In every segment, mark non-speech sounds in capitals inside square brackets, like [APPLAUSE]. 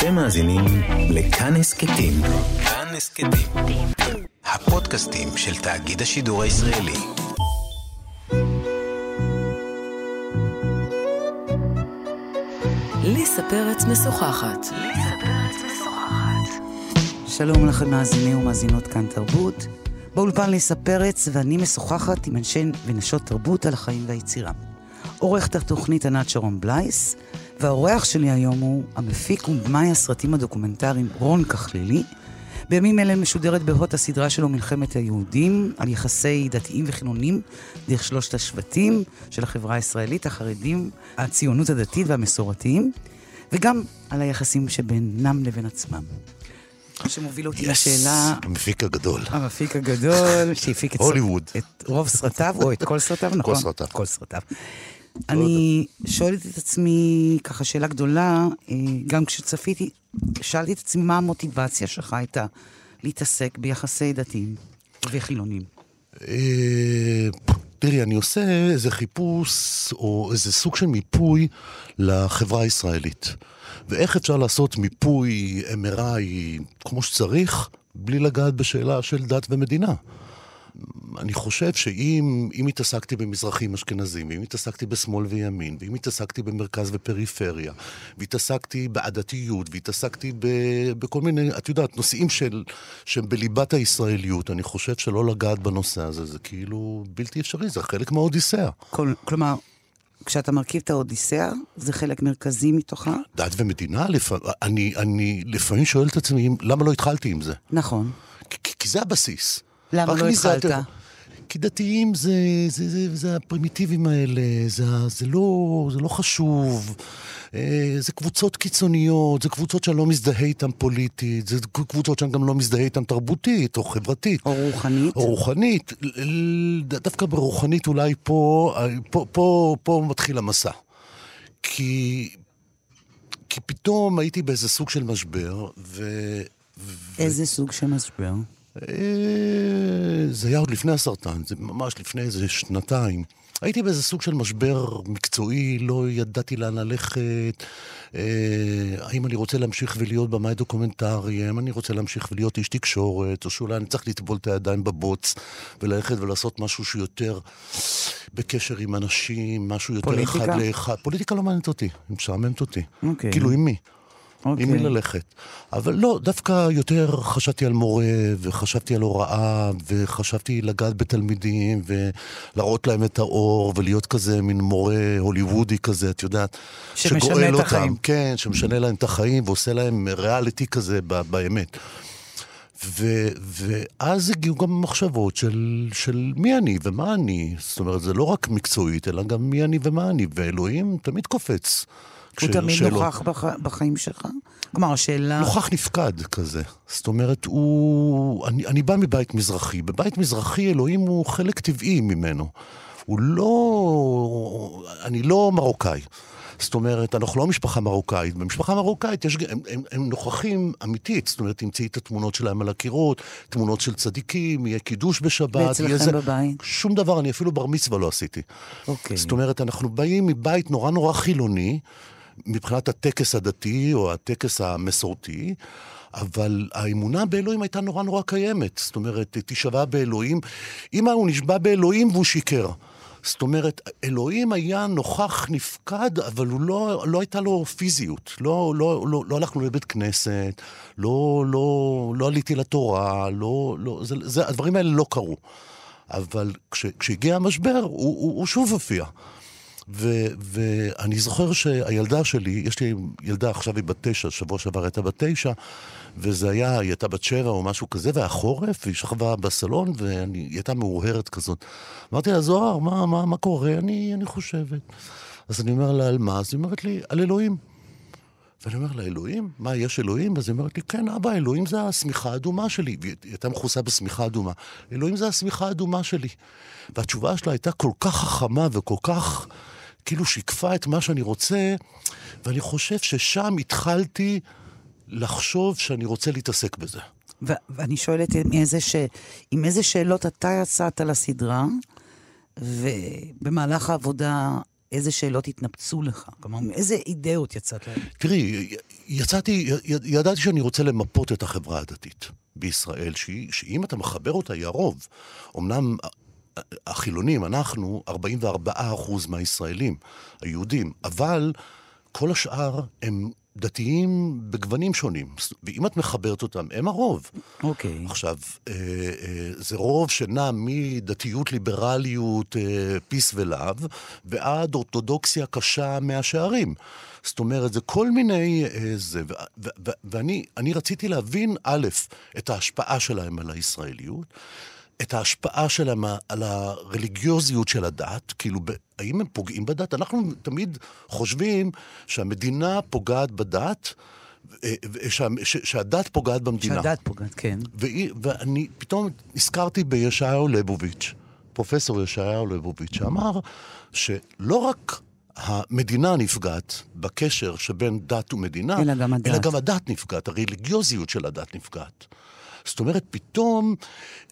אתם מאזינים לכאן הסכתים. כאן הסכתים. הפודקאסטים של תאגיד השידור הישראלי. ליסה פרץ משוחחת. שלום לכם מאזינים ומאזינות כאן תרבות. באולפן ליסה פרץ ואני משוחחת עם אנשי ונשות תרבות על החיים והיצירה. עורכת התוכנית ענת שרון בלייס, והאורח שלי היום הוא המפיק ובמאי הסרטים הדוקומנטריים רון כחלילי. בימים אלה משודרת בהוט הסדרה שלו מלחמת היהודים, על יחסי דתיים וחילונים דרך שלושת השבטים של החברה הישראלית, החרדים, הציונות הדתית והמסורתיים, וגם על היחסים שבינם לבין עצמם. שמוביל אותי Yes, לשאלה... המפיק הגדול. המפיק הגדול, שהפיק את, הוליווד. את רוב סרטיו, או את כל סרטיו, נכון? סרטיו. כל סרטיו. אני שואלת את עצמי, ככה שאלה גדולה, אה, גם כשצפיתי, שאלתי את עצמי מה המוטיבציה שלך הייתה להתעסק ביחסי דתיים וחילונים. אה, תראי, אני עושה איזה חיפוש או איזה סוג של מיפוי לחברה הישראלית. ואיך אפשר לעשות מיפוי MRI כמו שצריך, בלי לגעת בשאלה של דת ומדינה. אני חושב שאם אם התעסקתי במזרחים אשכנזים, ואם התעסקתי בשמאל וימין, ואם התעסקתי במרכז ופריפריה, והתעסקתי בעדתיות, והתעסקתי ב, בכל מיני, את יודעת, נושאים של, שהם בליבת הישראליות, אני חושב שלא לגעת בנושא הזה, זה כאילו בלתי אפשרי, זה חלק מהאודיסאה. כל, כלומר, כשאתה מרכיב את האודיסאה, זה חלק מרכזי מתוכה? דת ומדינה, לפ... אני, אני לפעמים שואל את עצמי, למה לא התחלתי עם זה? נכון. כי, כי זה הבסיס. למה לא התחלת? כי דתיים זה, זה, זה, זה הפרימיטיבים האלה, זה, זה, לא, זה לא חשוב. אה, זה קבוצות קיצוניות, זה קבוצות שאני לא מזדהה איתן פוליטית, זה קבוצות שאני גם לא מזדהה איתן תרבותית או חברתית. או רוחנית? או רוחנית. דווקא ברוחנית אולי פה, פה, פה, פה מתחיל המסע. כי, כי פתאום הייתי באיזה סוג של משבר, ו... ו- איזה סוג של משבר? אה, זה היה עוד לפני הסרטן, זה ממש לפני איזה שנתיים. הייתי באיזה סוג של משבר מקצועי, לא ידעתי לאן ללכת. אה, האם אני רוצה להמשיך ולהיות במאי דוקומנטרי, האם אני רוצה להמשיך ולהיות איש תקשורת, או שאולי אני צריך לטבול את הידיים בבוץ וללכת ולעשות משהו שיותר בקשר עם אנשים, משהו יותר פוליטיקה? אחד לאחד. פוליטיקה לא מעניינת אותי, היא משעממת אותי. אוקיי. כאילו, עם מי? אוקיי. עם מי ללכת. אבל לא, דווקא יותר חשבתי על מורה, וחשבתי על הוראה, וחשבתי לגעת בתלמידים, ולהראות להם את האור, ולהיות כזה מין מורה הוליוודי כזה, את יודעת. שמשנה את אותם, החיים. כן, שמשנה להם את החיים, ועושה להם ריאליטי כזה באמת. ו, ואז הגיעו גם מחשבות של, של מי אני ומה אני. זאת אומרת, זה לא רק מקצועית, אלא גם מי אני ומה אני, ואלוהים תמיד קופץ. הוא כש- תמיד שאלות- נוכח בח... בחיים שלך? כלומר, השאלה... נוכח נפקד כזה. זאת אומרת, הוא... אני, אני בא מבית מזרחי. בבית מזרחי אלוהים הוא חלק טבעי ממנו. הוא לא... אני לא מרוקאי. זאת אומרת, אנחנו לא משפחה מרוקאית. במשפחה מרוקאית יש, הם, הם, הם נוכחים אמיתית. זאת אומרת, תמצאי את התמונות שלהם על הקירות, תמונות של צדיקים, יהיה קידוש בשבת. ואצלכם זה... בבית? שום דבר, אני אפילו בר מצווה לא עשיתי. אוקיי. זאת אומרת, אנחנו באים מבית נורא נורא חילוני, מבחינת הטקס הדתי או הטקס המסורתי, אבל האמונה באלוהים הייתה נורא נורא קיימת. זאת אומרת, תשבע באלוהים. אם הוא נשבע באלוהים והוא שיקר. זאת אומרת, אלוהים היה נוכח נפקד, אבל הוא לא, לא הייתה לו פיזיות. לא, לא, לא, לא הלכנו לבית כנסת, לא, לא, לא עליתי לתורה, לא, לא, זה, זה, הדברים האלה לא קרו. אבל כש, כשהגיע המשבר, הוא, הוא, הוא שוב הופיע. ו, ואני זוכר שהילדה שלי, יש לי ילדה עכשיו היא בת תשע, שבוע שעבר הייתה בת תשע, וזה היה, היא הייתה בת שבע או משהו כזה, והיה חורף, והיא שכבה בסלון, והיא הייתה מאוהרת כזאת. אמרתי לה, זוהר, מה, מה, מה קורה? אני, אני חושבת. אז אני אומר לה, על מה? אז היא אומרת לי, על אלוהים. ואני אומר לה, אלוהים? מה, יש אלוהים? אז היא אומרת לי, כן, אבא, אלוהים זה השמיכה האדומה שלי. והיא הייתה מכוסה בשמיכה אדומה. אלוהים זה השמיכה האדומה שלי. והתשובה שלה הייתה כל כך חכמה וכל כך, כאילו שיקפה את מה שאני רוצה, ואני חושב ששם התחלתי לחשוב שאני רוצה להתעסק בזה. ו- ואני שואלת עם איזה, ש... עם איזה שאלות אתה יצאת לסדרה, ובמהלך העבודה איזה שאלות התנפצו לך? כלומר, איזה אידאות יצאת? תראי, יצאתי, י- ידעתי שאני רוצה למפות את החברה הדתית בישראל, שהיא, שאם אתה מחבר אותה, היא הרוב. אמנם החילונים, אנחנו 44 אחוז מהישראלים, היהודים, אבל כל השאר הם דתיים בגוונים שונים. ואם את מחברת אותם, הם הרוב. אוקיי. עכשיו, אה, אה, זה רוב שנע מדתיות, ליברליות, אה, פיס ולאו, ועד אורתודוקסיה קשה מהשערים. זאת אומרת, זה כל מיני... אה, זה, ו- ו- ו- ואני אני רציתי להבין, א', את ההשפעה שלהם על הישראליות, את ההשפעה שלהם על הרליגיוזיות של הדת, כאילו, האם הם פוגעים בדת? אנחנו תמיד חושבים שהמדינה פוגעת בדת, אה, ו- שה- ש- שהדת פוגעת במדינה. שהדת פוגעת, כן. והיא, ואני פתאום נזכרתי בישעיהו ליבוביץ', פרופסור ישעיהו ליבוביץ', שאמר שלא רק המדינה נפגעת בקשר שבין דת ומדינה, אלא גם הדת. אלא גם הדת נפגעת, הרליגיוזיות של הדת נפגעת. זאת אומרת, פתאום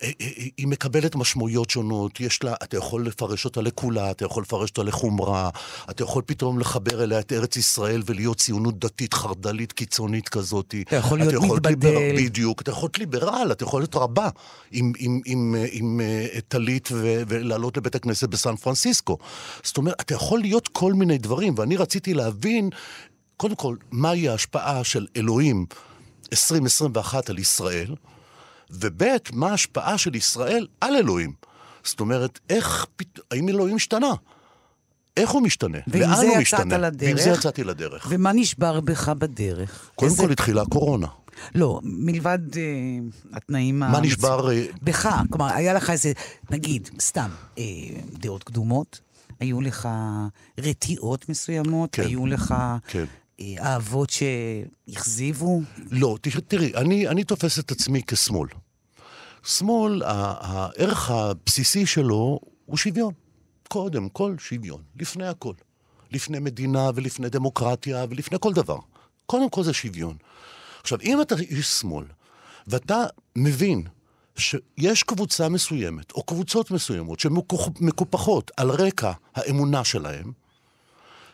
אה, אה, היא מקבלת משמעויות שונות, יש לה, אתה יכול לפרש אותה לקולה, אתה יכול לפרש אותה לחומרה, אתה יכול פתאום לחבר אליה את ארץ ישראל ולהיות ציונות דתית חרד"לית קיצונית כזאת. אתה יכול להיות מתבדל. ליבר, בדיוק, אתה יכול להיות ליברל, אתה יכול להיות רבה עם, עם, עם, עם, עם טלית ו- ולעלות לבית הכנסת בסן פרנסיסקו. זאת אומרת, אתה יכול להיות כל מיני דברים, ואני רציתי להבין, קודם כל, מהי ההשפעה של אלוהים 2021 על ישראל, וב' מה ההשפעה של ישראל על אלוהים. זאת אומרת, איך, האם אלוהים השתנה? איך הוא משתנה? לאן הוא משתנה? לדרך? ועם זה יצאתי לדרך. ומה נשבר בך בדרך? קודם איזה- כל התחילה הקורונה. לא, מלבד אה, התנאים... מה המצ- נשבר... אה, בך, כלומר, היה לך איזה, נגיד, סתם, אה, דעות קדומות, היו לך רתיעות מסוימות, כן. היו לך כן. אהבות שהכזיבו. לא, תראי, אני, אני תופס את עצמי כשמאל. שמאל, הערך הבסיסי שלו הוא שוויון. קודם כל שוויון, לפני הכל. לפני מדינה ולפני דמוקרטיה ולפני כל דבר. קודם כל זה שוויון. עכשיו, אם אתה איש שמאל, ואתה מבין שיש קבוצה מסוימת, או קבוצות מסוימות, שמקופחות על רקע האמונה שלהם,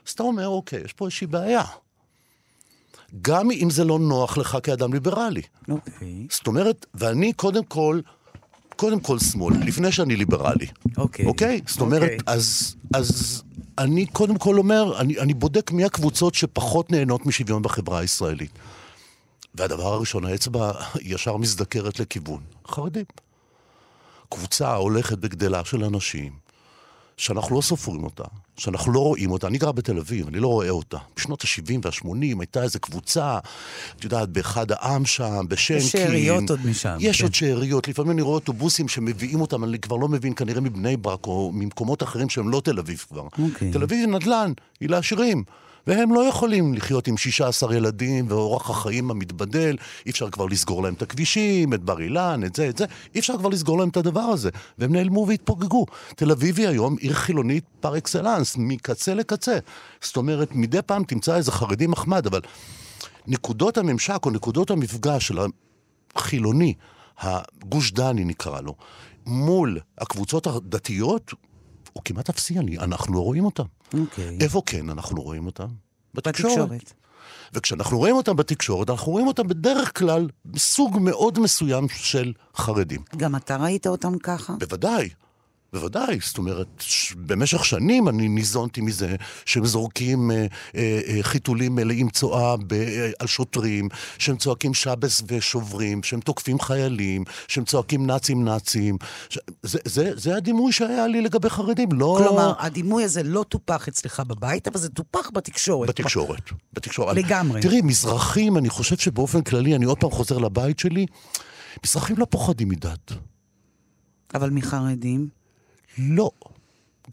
אז אתה אומר, אוקיי, יש פה איזושהי בעיה. גם אם זה לא נוח לך כאדם ליברלי. אוקיי. זאת אומרת, ואני קודם כל, קודם כל שמאל, לפני שאני ליברלי. אוקיי. אוקיי? זאת אומרת, אוקיי. אז, אז אני קודם כל אומר, אני, אני בודק מי הקבוצות שפחות נהנות משוויון בחברה הישראלית. והדבר הראשון, האצבע ישר מזדקרת לכיוון חרדים. קבוצה הולכת וגדלה של אנשים, שאנחנו לא סופרים אותה, שאנחנו לא רואים אותה. אני גר בתל אביב, אני לא רואה אותה. בשנות ה-70 וה-80 הייתה איזו קבוצה, את יודעת, באחד העם שם, בשנקין. יש שאריות עוד משם, יש כן. עוד שאריות. לפעמים אני רואה אוטובוסים שמביאים אותם, אני כבר לא מבין, כנראה מבני ברק או ממקומות אחרים שהם לא תל אביב כבר. אוקיי. תל אביב היא נדל"ן, היא לעשירים. והם לא יכולים לחיות עם 16 ילדים ואורח החיים המתבדל, אי אפשר כבר לסגור להם את הכבישים, את בר אילן, את זה, את זה, אי אפשר כבר לסגור להם את הדבר הזה. והם נעלמו והתפוגגו. תל אביב היא היום עיר חילונית פר אקסלנס, מקצה לקצה. זאת אומרת, מדי פעם תמצא איזה חרדי מחמד, אבל נקודות הממשק או נקודות המפגש של החילוני, הגוש דני נקרא לו, מול הקבוצות הדתיות, הוא כמעט אפסי, אני- אנחנו לא רואים אותם. אוקיי. איפה כן אנחנו רואים אותם? בתקשורת. וכשאנחנו רואים אותם בתקשורת, אנחנו רואים אותם בדרך כלל בסוג מאוד מסוים של חרדים. גם אתה ראית אותם ככה? בוודאי. בוודאי, זאת אומרת, במשך שנים אני ניזונתי מזה שהם זורקים אה, אה, אה, חיתולים מלאים צואה ב, אה, על שוטרים, שהם צועקים שבס ושוברים, שהם תוקפים חיילים, שהם צועקים נאצים נאצים. ש... זה, זה, זה הדימוי שהיה לי לגבי חרדים, לא... כלומר, הדימוי הזה לא טופח אצלך בבית, אבל זה טופח בתקשורת. בתקשורת, בתקשורת. לגמרי. תראי, מזרחים, אני חושב שבאופן כללי, אני עוד פעם חוזר לבית שלי, מזרחים לא פוחדים מדת. אבל מחרדים? לא.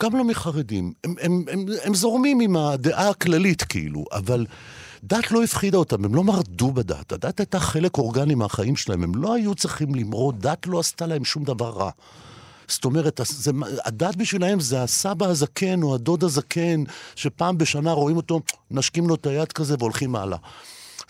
גם לא מחרדים. הם, הם, הם, הם זורמים עם הדעה הכללית, כאילו, אבל דת לא הפחידה אותם, הם לא מרדו בדת. הדת הייתה חלק אורגני מהחיים שלהם, הם לא היו צריכים למרוד, דת לא עשתה להם שום דבר רע. זאת אומרת, זה, הדת בשבילהם זה הסבא הזקן או הדוד הזקן, שפעם בשנה רואים אותו, נשקים לו את היד כזה והולכים הלאה.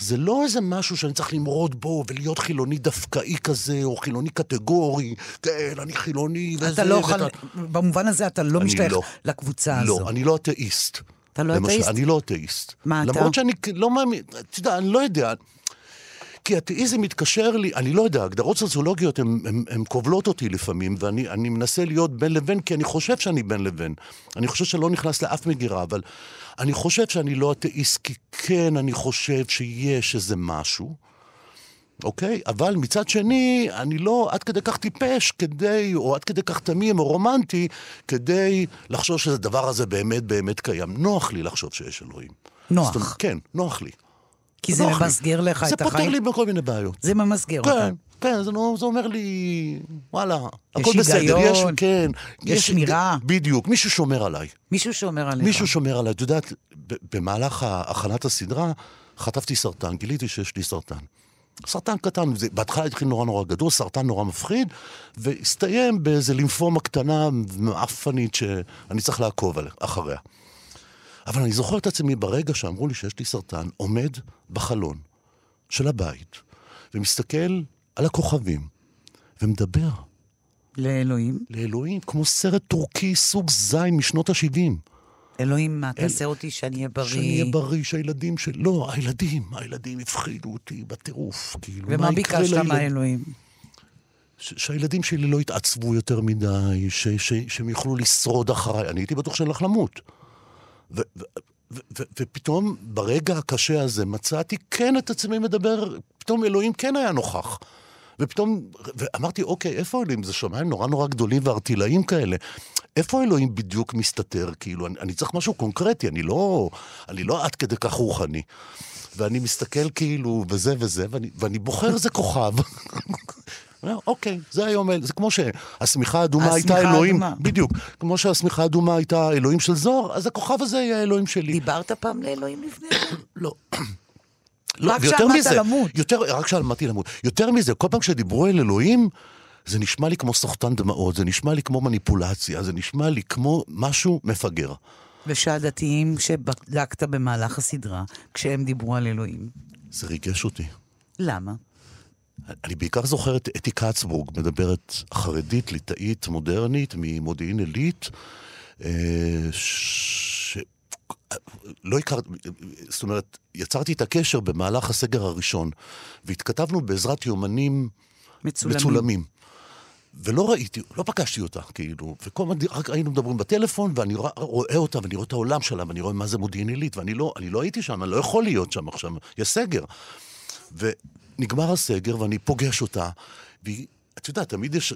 זה לא איזה משהו שאני צריך למרוד בו ולהיות חילוני דווקאי כזה, או חילוני קטגורי, כן, אני חילוני וזה. אתה לא ואתה- יכול... במובן הזה אתה לא משתייך לא. לקבוצה הזו. לא, אני לא אתאיסט. אתה לא למשל, אתאיסט? אני לא אתאיסט. מה אתה? למרות שאני לא מאמין, אתה יודע, אני לא יודע. כי אתאיזם מתקשר לי, אני לא יודע, הגדרות סוציולוגיות הן כובלות אותי לפעמים, ואני אני מנסה להיות בין לבין, כי אני חושב שאני בין לבין. אני חושב שאני לא נכנס לאף מגירה, אבל אני חושב שאני לא אתאיסט, כי כן, אני חושב שיש איזה משהו. אוקיי? אבל מצד שני, אני לא עד כדי כך טיפש כדי, או עד כדי כך תמים או רומנטי, כדי לחשוב שהדבר הזה באמת באמת קיים. נוח לי לחשוב שיש אלוהים. נוח. זאת כן, נוח לי. כי זה לי. ממסגר לך זה את פותר החיים. לי בכל מיני בעיות. זה ממסגר אותך. כן, כן, זה, נו- זה אומר לי, וואלה, יש הכל בסדר, יש, היגיון, כן. יש שמירה. בדיוק, מישהו שומר עליי. מישהו שאומר עליך. מישהו שומר עליי. את יודעת, במהלך הכנת הסדרה, חטפתי סרטן, גיליתי שיש לי סרטן. סרטן קטן, זה, בהתחלה התחיל נורא נורא גדול, סרטן נורא מפחיד, והסתיים באיזה לימפומה קטנה מעפנית שאני צריך לעקוב אחריה. אבל אני זוכר את עצמי ברגע שאמרו לי שיש לי סרטן, עומד בחלון של הבית, ומסתכל על הכוכבים, ומדבר לאלוהים. לאלוהים כמו סרט טורקי סוג זין משנות ה-70. אלוהים, מה, אל- תעשה אותי שאני אהיה בריא. שאני אהיה בריא, שהילדים של... לא, הילדים, הילדים הפחידו אותי בטירוף. כאילו, ומה ביקשת מהאלוהים? ש- שהילדים שלי לא יתעצבו יותר מדי, ש- ש- שהם יוכלו לשרוד אחריי. אני הייתי בטוח שאני הולך למות. ו- ו- ו- ופתאום, ברגע הקשה הזה, מצאתי כן את עצמי מדבר, פתאום אלוהים כן היה נוכח. ופתאום, ואמרתי, אוקיי, איפה אלוהים? זה שמיים נורא נורא גדולים וארטילאיים כאלה. איפה אלוהים בדיוק מסתתר? כאילו, אני, אני צריך משהו קונקרטי, אני לא, אני לא עד כדי כך רוחני. ואני מסתכל כאילו, וזה וזה, ואני, ואני בוחר איזה כוכב. [LAUGHS] אומר, אוקיי, זה היום, זה כמו שהשמיכה האדומה הייתה השמיכה אלוהים, האדומה. בדיוק, כמו שהשמיכה האדומה הייתה אלוהים של זוהר, אז הכוכב הזה יהיה האלוהים שלי. דיברת פעם לאלוהים לפני זה? לא. [COUGHS] לא, רק כשעמדת מזה, למות. יותר, רק כשעמדתי למות. יותר מזה, כל פעם שדיברו אל אלוהים, זה נשמע לי כמו סוחטן דמעות, זה נשמע לי כמו מניפולציה, זה נשמע לי כמו משהו מפגר. ושהדתיים שבדקת במהלך הסדרה, כשהם דיברו על אלוהים, זה ריגש אותי. למה? אני בעיקר זוכר את אתי קצבורג, מדברת חרדית, ליטאית, מודרנית, ממודיעין עילית, אה, ש... לא הכרתי, זאת אומרת, יצרתי את הקשר במהלך הסגר הראשון, והתכתבנו בעזרת יומנים מצולמים. מצולמים. ולא ראיתי, לא פגשתי אותה, כאילו, וכל הזמן רק היינו מדברים בטלפון, ואני רוא- רואה אותה, ואני רואה את העולם שלה, ואני רואה מה זה מודיעין עילית, ואני לא, לא הייתי שם, אני לא יכול להיות שם עכשיו, יש סגר. ונגמר הסגר, ואני פוגש אותה, והיא, את יודעת, תמיד יש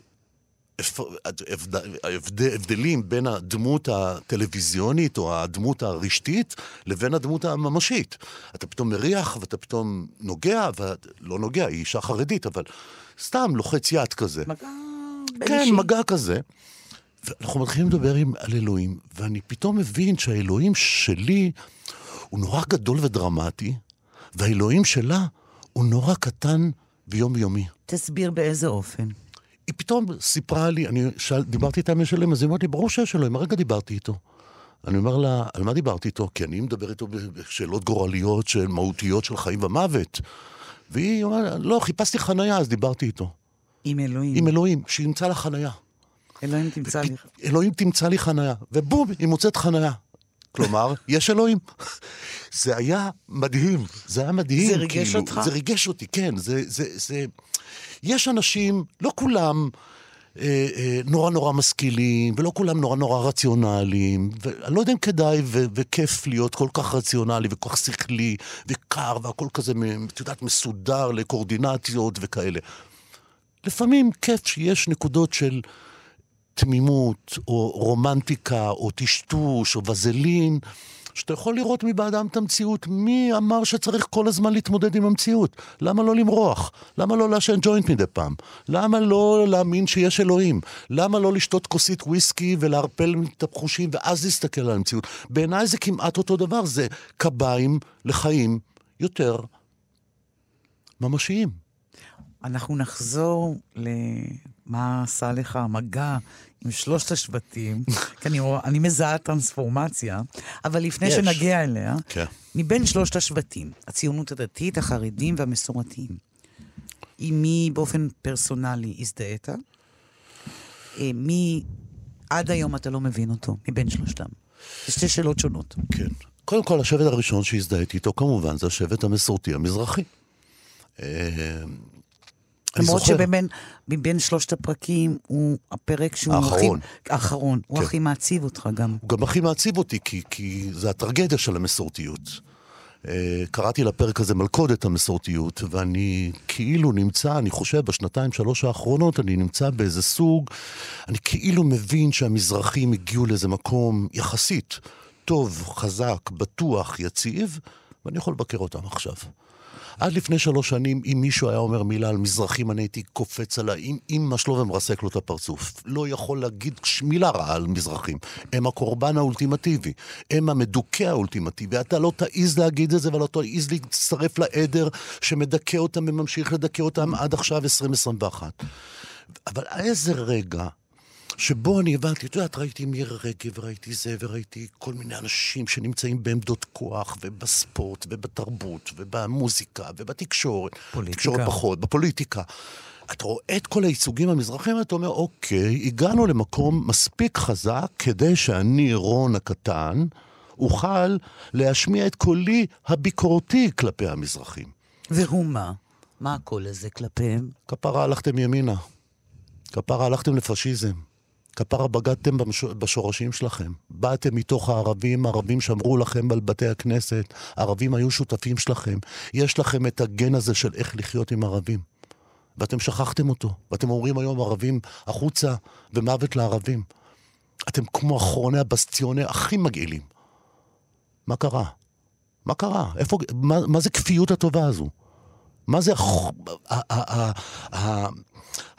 הבדלים בין הדמות הטלוויזיונית או הדמות הרשתית לבין הדמות הממשית. אתה פתאום מריח ואתה פתאום נוגע, ולא נוגע, היא אישה חרדית, אבל סתם לוחץ יד כזה. מגע כן, אישי. מגע כזה. ואנחנו מתחילים לדבר עם, על אלוהים, ואני פתאום מבין שהאלוהים שלי הוא נורא גדול ודרמטי, והאלוהים שלה הוא נורא קטן ויומיומי. תסביר באיזה אופן. היא פתאום סיפרה לי, אני שאל, דיברתי איתה עם אלוהים, אז היא אמרת לי, ברור שיש אלוהים, הרגע דיברתי איתו. אני אומר לה, על מה דיברתי איתו? כי אני מדבר איתו בשאלות גורליות, של מהותיות של חיים ומוות. והיא אומרת, לא, חיפשתי חנייה, אז דיברתי איתו. עם אלוהים. עם אלוהים, שימצא לה חנייה. אלוהים תמצא לי. אלוהים תמצא לי חנייה, ובום, היא מוצאת חנייה. כלומר, יש אלוהים. זה היה מדהים, זה היה מדהים. זה ריגש כאילו, אותך? זה ריגש אותי, כן. זה, זה, זה... יש אנשים, לא כולם אה, אה, נורא נורא משכילים, ולא כולם נורא נורא רציונליים, ואני לא יודע אם כדאי ו- וכיף להיות כל כך רציונלי וכל כך שכלי וקר והכל כזה, את יודעת, מסודר לקואורדינציות וכאלה. לפעמים כיף שיש נקודות של תמימות, או רומנטיקה, או טשטוש, או וזלין, שאתה יכול לראות מבעדם את המציאות. מי אמר שצריך כל הזמן להתמודד עם המציאות? למה לא למרוח? למה לא לעשן ג'וינט מדי פעם? למה לא להאמין שיש אלוהים? למה לא לשתות כוסית וויסקי ולערפל את החושים ואז להסתכל על המציאות? בעיניי זה כמעט אותו דבר, זה קביים לחיים יותר ממשיים. אנחנו נחזור למה עשה לך המגע עם שלושת השבטים, [LAUGHS] כי אני, רואה- אני מזהה טרנספורמציה, אבל לפני יש. שנגיע אליה, כן. מבין שלושת השבטים, הציונות הדתית, החרדים והמסורתיים, עם מי באופן פרסונלי הזדהית? אה, מי עד היום אתה לא מבין אותו, מבין שלושתם? זה שתי שאלות שונות. כן. קודם כל, השבט הראשון שהזדהיתי איתו, כמובן, זה השבט המסורתי המזרחי. למרות שמבין מבין שלושת הפרקים הוא הפרק שהוא האחרון. הכי... האחרון. הוא כן. הכי מעציב אותך גם. הוא גם הכי מעציב אותי, כי, כי זה הטרגדיה של המסורתיות. אה, קראתי לפרק הזה מלכודת המסורתיות, ואני כאילו נמצא, אני חושב, בשנתיים, שלוש האחרונות, אני נמצא באיזה סוג, אני כאילו מבין שהמזרחים הגיעו לאיזה מקום יחסית טוב, חזק, בטוח, יציב, ואני יכול לבקר אותם עכשיו. עד לפני שלוש שנים, אם מישהו היה אומר מילה על מזרחים, אני הייתי קופץ עליי עם אימא שלו ומרסק לו את הפרצוף. לא יכול להגיד מילה רעה על מזרחים. הם הקורבן האולטימטיבי. הם המדוכא האולטימטיבי. אתה לא תעז להגיד את זה ולא תעז להצטרף לעדר שמדכא אותם וממשיך לדכא אותם עד עכשיו 2021. אבל איזה רגע שבו אני הבנתי, את יודעת, ראיתי מירי רגב, ראיתי זה, וראיתי כל מיני אנשים שנמצאים בעמדות כוח, ובספורט, ובתרבות, ובמוזיקה, ובתקשורת. פוליטיקה. תקשורת פחות, בפוליטיקה. אתה רואה את כל הייצוגים המזרחיים, ואתה אומר, אוקיי, הגענו למקום מספיק חזק כדי שאני, רון הקטן, אוכל להשמיע את קולי הביקורתי כלפי המזרחים. והוא מה? מה הקול הזה כלפיהם? כפרה הלכתם ימינה. כפרה הלכתם לפשיזם. כפרה בגדתם. בשורשים שלכם. באתם מתוך הערבים, ערבים שמרו לכם על בתי הכנסת, ערבים היו שותפים שלכם. יש לכם את הגן הזה של איך לחיות עם ערבים. ואתם שכחתם אותו. ואתם אומרים היום ערבים החוצה ומוות לערבים. אתם כמו אחרוני הבסטיונר הכי מגעילים. מה קרה? מה קרה? איפה, מה, מה זה כפיות הטובה הזו? מה זה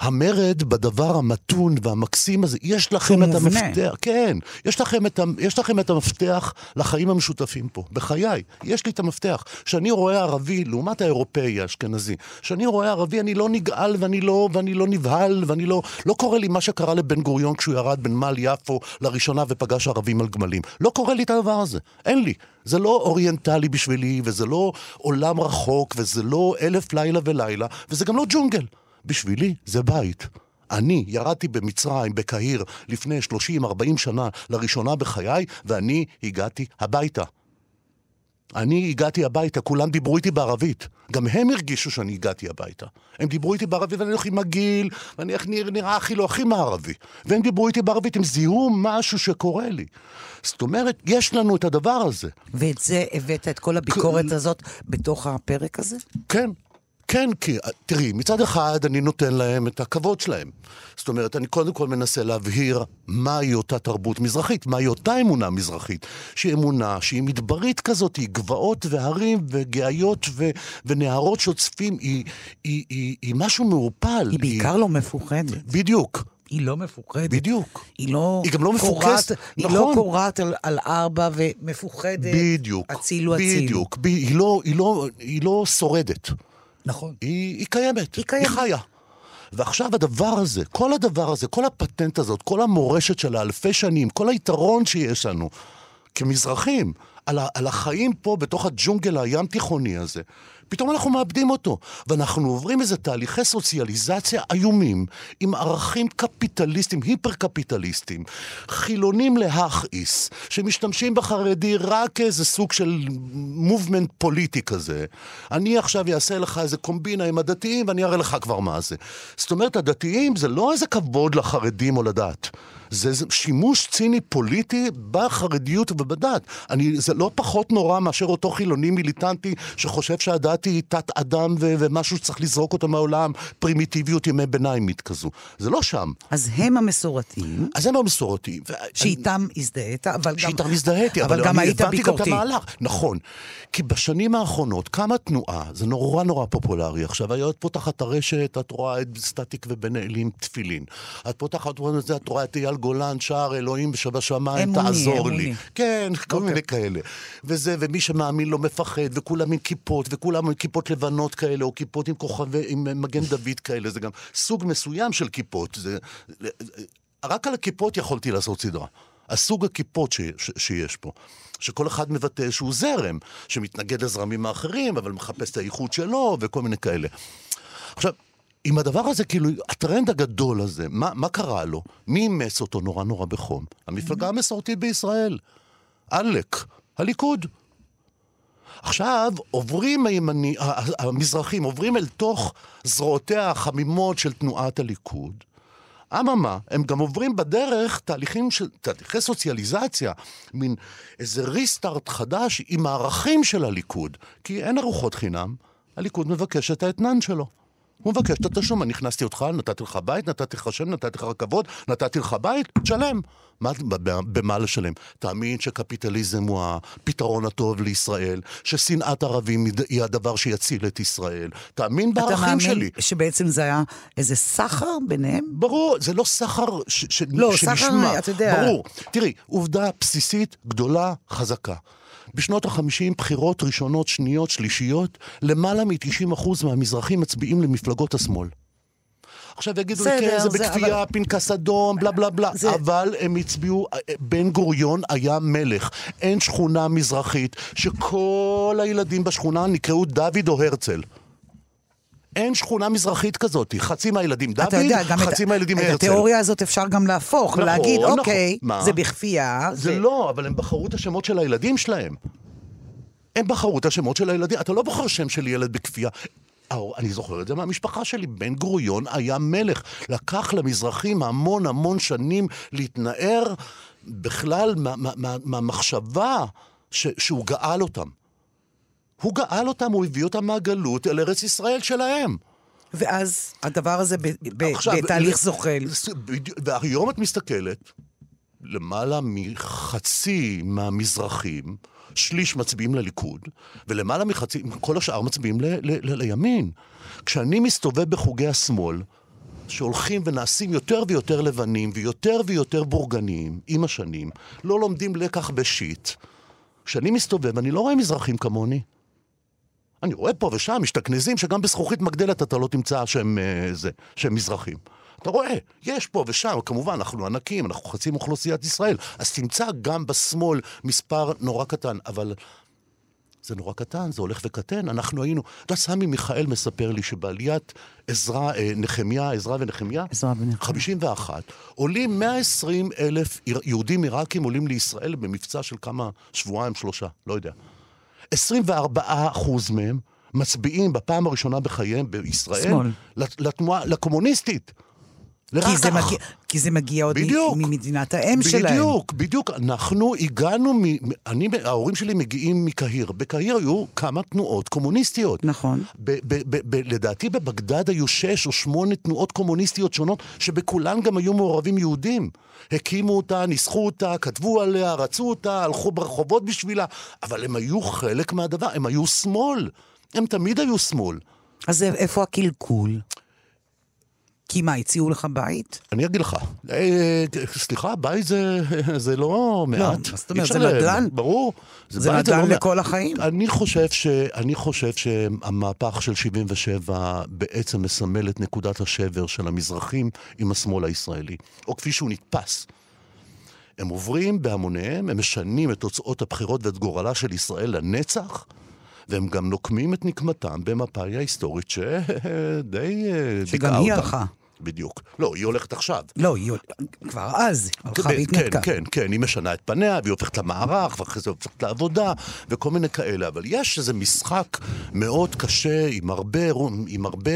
המרד בדבר המתון והמקסים הזה? יש לכם את מובנה. המפתח, כן, יש לכם, את, יש לכם את המפתח לחיים המשותפים פה. בחיי, יש לי את המפתח. כשאני רואה ערבי, לעומת האירופאי האשכנזי, כשאני רואה ערבי אני לא נגעל ואני לא, ואני לא נבהל ואני לא... לא קורה לי מה שקרה לבן גוריון כשהוא ירד בנמל יפו לראשונה ופגש ערבים על גמלים. לא קורה לי את הדבר הזה, אין לי. זה לא אוריינטלי בשבילי, וזה לא עולם רחוק, וזה לא אלף לילה ולילה, וזה גם לא ג'ונגל. בשבילי זה בית. אני ירדתי במצרים, בקהיר, לפני 30-40 שנה, לראשונה בחיי, ואני הגעתי הביתה. אני הגעתי הביתה, כולם דיברו איתי בערבית. גם הם הרגישו שאני הגעתי הביתה. הם דיברו איתי בערבית, ואני הולך עם הגיל, ואני איך נראה, נראה הכי לא הכי מערבי. והם דיברו איתי בערבית, הם זיהו משהו שקורה לי. זאת אומרת, יש לנו את הדבר הזה. ואת זה הבאת, את כל הביקורת הזאת, בתוך הפרק הזה? כן, כן, כי תראי, מצד אחד אני נותן להם את הכבוד שלהם. זאת אומרת, אני קודם כל מנסה להבהיר מהי אותה תרבות מזרחית, מהי אותה אמונה מזרחית. שהיא אמונה שהיא מדברית כזאת, היא גבעות והרים וגאיות ו- ונהרות שוצפים, היא, היא, היא, היא משהו מעורפל. היא בעיקר לא מפוחדת. בדיוק, היא לא מפוחדת. בדיוק. היא לא... היא גם לא קורעת- מפוקסת, היא נכון. לא קורעת על, על ארבע ומפוחדת. בדיוק. הצילו, הצילו. בדיוק. ב- היא, לא, היא, לא, היא לא שורדת. נכון. היא, היא קיימת, היא קיימת. היא חיה. ועכשיו הדבר הזה, כל הדבר הזה, כל הפטנט הזאת, כל המורשת של האלפי שנים, כל היתרון שיש לנו כמזרחים, על, ה, על החיים פה בתוך הג'ונגל הים תיכוני הזה, פתאום אנחנו מאבדים אותו. ואנחנו עוברים איזה תהליכי סוציאליזציה איומים, עם ערכים קפיטליסטיים, היפר-קפיטליסטיים, חילונים להכעיס, שמשתמשים בחרדי רק כאיזה סוג של מובמנט פוליטי כזה. אני עכשיו אעשה לך איזה קומבינה עם הדתיים ואני אראה לך כבר מה זה. זאת אומרת, הדתיים זה לא איזה כבוד לחרדים או לדת. זה, זה שימוש ציני פוליטי בחרדיות ובדת. אני, זה לא פחות נורא מאשר אותו חילוני מיליטנטי שחושב שהדת היא תת-אדם ו- ומשהו שצריך לזרוק אותו מהעולם, פרימיטיביות ימי ביניימית כזו. זה לא שם. אז הם המסורתיים, אז הם המסורתיים. ו- שאיתם הזדהית, אבל גם... שאיתם הזדהיתי, אבל, אבל גם היית הבנתי גם את ביקורתי. המהלך. נכון. כי בשנים האחרונות קמה תנועה, זה נורא נורא פופולרי עכשיו, את פותחת הרשת, את רואה את סטטיק ובן אלים תפילין. את פותחת את רואה את אייל גולן, שער אלוהים שבשמיים, אמוני, תעזור אמוני. לי. כן, כל אוקיי. מיני כאלה. וזה, ומי שמאמין לא מפחד, וכולם עם כיפות, וכולם עם כיפות לבנות כאלה, או כיפות עם כוכבי, עם מגן דוד כאלה, זה גם סוג מסוים של כיפות. זה, רק על הכיפות יכולתי לעשות סדרה. הסוג הכיפות ש, ש, שיש פה. שכל אחד מבטא איזשהו זרם, שמתנגד לזרמים האחרים, אבל מחפש את האיכות שלו, וכל מיני כאלה. עכשיו, עם הדבר הזה, כאילו, הטרנד הגדול הזה, מה, מה קרה לו? מי אימץ אותו נורא נורא בחום? המפלגה המסורתית בישראל. עלק, הליכוד. עכשיו עוברים הימני, המזרחים, עוברים אל תוך זרועותיה החמימות של תנועת הליכוד. אממה, הם גם עוברים בדרך תהליכים של, תהליכי סוציאליזציה, מין איזה ריסטארט חדש עם הערכים של הליכוד. כי אין ארוחות חינם, הליכוד מבקש את האתנן שלו. הוא מבקש את התשלום, אני הכנסתי אותך, נתתי לך בית, נתתי לך שם, נתתי לך כבוד, נתתי לך בית, תשלם. מה, במה לשלם? תאמין שקפיטליזם הוא הפתרון הטוב לישראל, ששנאת ערבים היא הדבר שיציל את ישראל. תאמין בערכים שלי. אתה מאמין שבעצם זה היה איזה סחר ביניהם? ברור, זה לא סחר ש, ש, לא, שנשמע. סחר, אתה יודע. ברור. תראי, עובדה בסיסית, גדולה, חזקה. בשנות ה-50, בחירות ראשונות, שניות, שלישיות, למעלה מ-90% מהמזרחים מצביעים למפלגות השמאל. עכשיו יגידו לי, כן, זה בכפייה, אבל... פנקס אדום, בלה בלה בלה, זה... אבל הם הצביעו, אה, בן גוריון היה מלך. אין שכונה מזרחית שכל הילדים בשכונה נקראו דוד או הרצל. אין שכונה מזרחית כזאת, חצי מהילדים דוד, יודע, חצי את, מהילדים הרצל. את התיאוריה הזאת אפשר גם להפוך, נכון, להגיד, נכון, אוקיי, מה? זה בכפייה. זה, זה לא, אבל הם בחרו את השמות של הילדים שלהם. הם בחרו את השמות של הילדים. אתה לא בוחר שם של ילד בכפייה. אני זוכר את זה מהמשפחה שלי, בן גוריון היה מלך. לקח למזרחים המון המון שנים להתנער בכלל מהמחשבה מה, מה, מה שהוא גאל אותם. הוא גאל אותם, הוא הביא אותם מהגלות אל ארץ ישראל שלהם. ואז הדבר הזה ב- ב- עכשיו, בתהליך זוחל. והיום את מסתכלת, למעלה מחצי מהמזרחים, שליש מצביעים לליכוד, ולמעלה מחצי, כל השאר מצביעים ל- ל- ל- לימין. כשאני מסתובב בחוגי השמאל, שהולכים ונעשים יותר ויותר לבנים ויותר ויותר בורגניים עם השנים, לא לומדים לקח בשיט. כשאני מסתובב, אני לא רואה מזרחים כמוני. אני רואה פה ושם משתכנזים שגם בזכוכית מגדלת אתה לא תמצא שהם, אה, זה, שהם מזרחים. אתה רואה, יש פה ושם, כמובן, אנחנו ענקים, אנחנו חצי מאוכלוסיית ישראל, אז תמצא גם בשמאל מספר נורא קטן, אבל זה נורא קטן, זה הולך וקטן. אנחנו היינו, אתה יודע, סמי מיכאל מספר לי שבעליית עזרא, אה, נחמיה, עזרא ונחמיה, עזרא ונחמיה, 51, עולים 120 אלף יהודים עיראקים עולים לישראל במבצע של כמה, שבועיים, שלושה, לא יודע. 24 אחוז מהם מצביעים בפעם הראשונה בחייהם בישראל שמאל. לתנועה, לקומוניסטית. כי זה, מגיע, כי זה מגיע עוד בדיוק, ממדינת האם בדיוק, שלהם. בדיוק, בדיוק. אנחנו הגענו, מ, אני, ההורים שלי מגיעים מקהיר. בקהיר היו כמה תנועות קומוניסטיות. נכון. ב, ב, ב, ב, לדעתי בבגדד היו שש או שמונה תנועות קומוניסטיות שונות, שבכולן גם היו מעורבים יהודים. הקימו אותה, ניסחו אותה, כתבו עליה, רצו אותה, הלכו ברחובות בשבילה, אבל הם היו חלק מהדבר, הם היו שמאל. הם תמיד היו שמאל. אז איפה הקלקול? כי מה, הציעו לך בית? אני אגיד לך. אה, סליחה, בית זה, זה לא מעט. לא, זאת אומרת, זה נדל"ן? ברור. זה, זה נדל"ן לא לכל החיים? אני חושב, ש, אני חושב שהמהפך של 77 בעצם מסמל את נקודת השבר של המזרחים עם השמאל הישראלי, או כפי שהוא נתפס. הם עוברים בהמוניהם, הם משנים את תוצאות הבחירות ואת גורלה של ישראל לנצח. והם גם נוקמים את נקמתם במפאי ההיסטורית שדי [LAUGHS] אה. שגם היא הלכה. בדיוק. לא, היא הולכת עכשיו. לא, היא כבר אז הלכה כן, והתנתקה. כן, כן, כן, היא משנה את פניה, והיא הופכת למערך, ואחרי זה הופכת לעבודה, וכל מיני כאלה. אבל יש איזה משחק מאוד קשה, עם הרבה, עם הרבה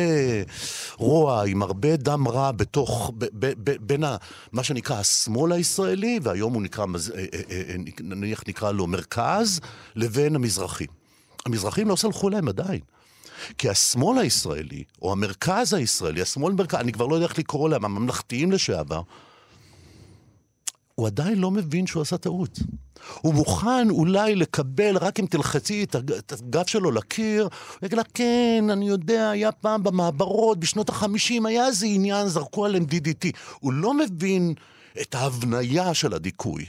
רוע, עם הרבה דם רע בתוך, ב, ב, ב, בין ה, מה שנקרא השמאל הישראלי, והיום הוא נקרא, אה, אה, נניח נקרא לו מרכז, לבין המזרחים. המזרחים לא סלחו להם עדיין. כי השמאל הישראלי, או המרכז הישראלי, השמאל מרכז, אני כבר לא יודע איך לקרוא להם, הממלכתיים לשעבר, הוא עדיין לא מבין שהוא עשה טעות. הוא מוכן אולי לקבל, רק אם תלחצי את הגב שלו לקיר, הוא יגיד לה, כן, אני יודע, היה פעם במעברות, בשנות החמישים, היה איזה עניין, זרקו עליהם DDT. הוא לא מבין את ההבניה של הדיכוי,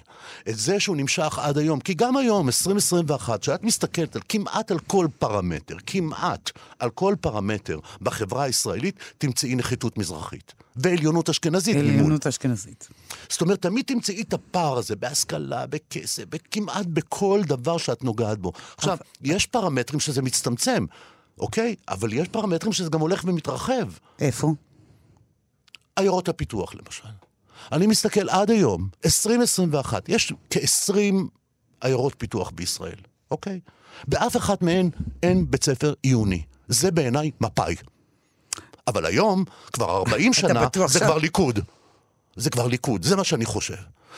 את זה שהוא נמשך עד היום. כי גם היום, 2021, כשאת מסתכלת על כמעט על כל פרמטר, כמעט על כל פרמטר בחברה הישראלית, תמצאי נחיתות מזרחית. ועליונות אשכנזית. עליונות אשכנזית. זאת אומרת, תמיד תמצאי את הפער הזה בהשכלה, בכסף, כמעט בכל דבר שאת נוגעת בו. עכשיו, יש פרמטרים שזה מצטמצם, אוקיי? אבל יש פרמטרים שזה גם הולך ומתרחב. איפה? עיירות הפיתוח, למשל. אני מסתכל עד היום, 2021, יש כ-20 עיירות פיתוח בישראל, אוקיי? באף אחת מהן אין בית ספר עיוני. זה בעיניי מפא"י. אבל היום, כבר 40 [LAUGHS] שנה, זה כבר ליכוד. זה כבר ליכוד, זה מה שאני חושב.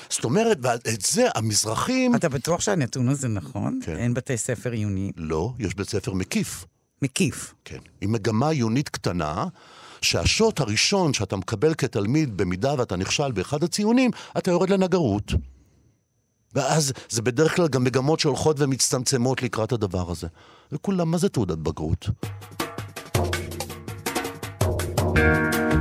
זאת אומרת, ואת זה המזרחים... אתה בטוח שהנתון הזה נכון? כן. אין בתי ספר עיוניים. לא, יש בית ספר מקיף. מקיף. כן. עם מגמה עיונית קטנה, שהשוט הראשון שאתה מקבל כתלמיד, במידה ואתה נכשל באחד הציונים, אתה יורד לנגרות. ואז זה בדרך כלל גם מגמות שהולכות ומצטמצמות לקראת הדבר הזה. וכולם, מה זה תעודת בגרות? שמעתי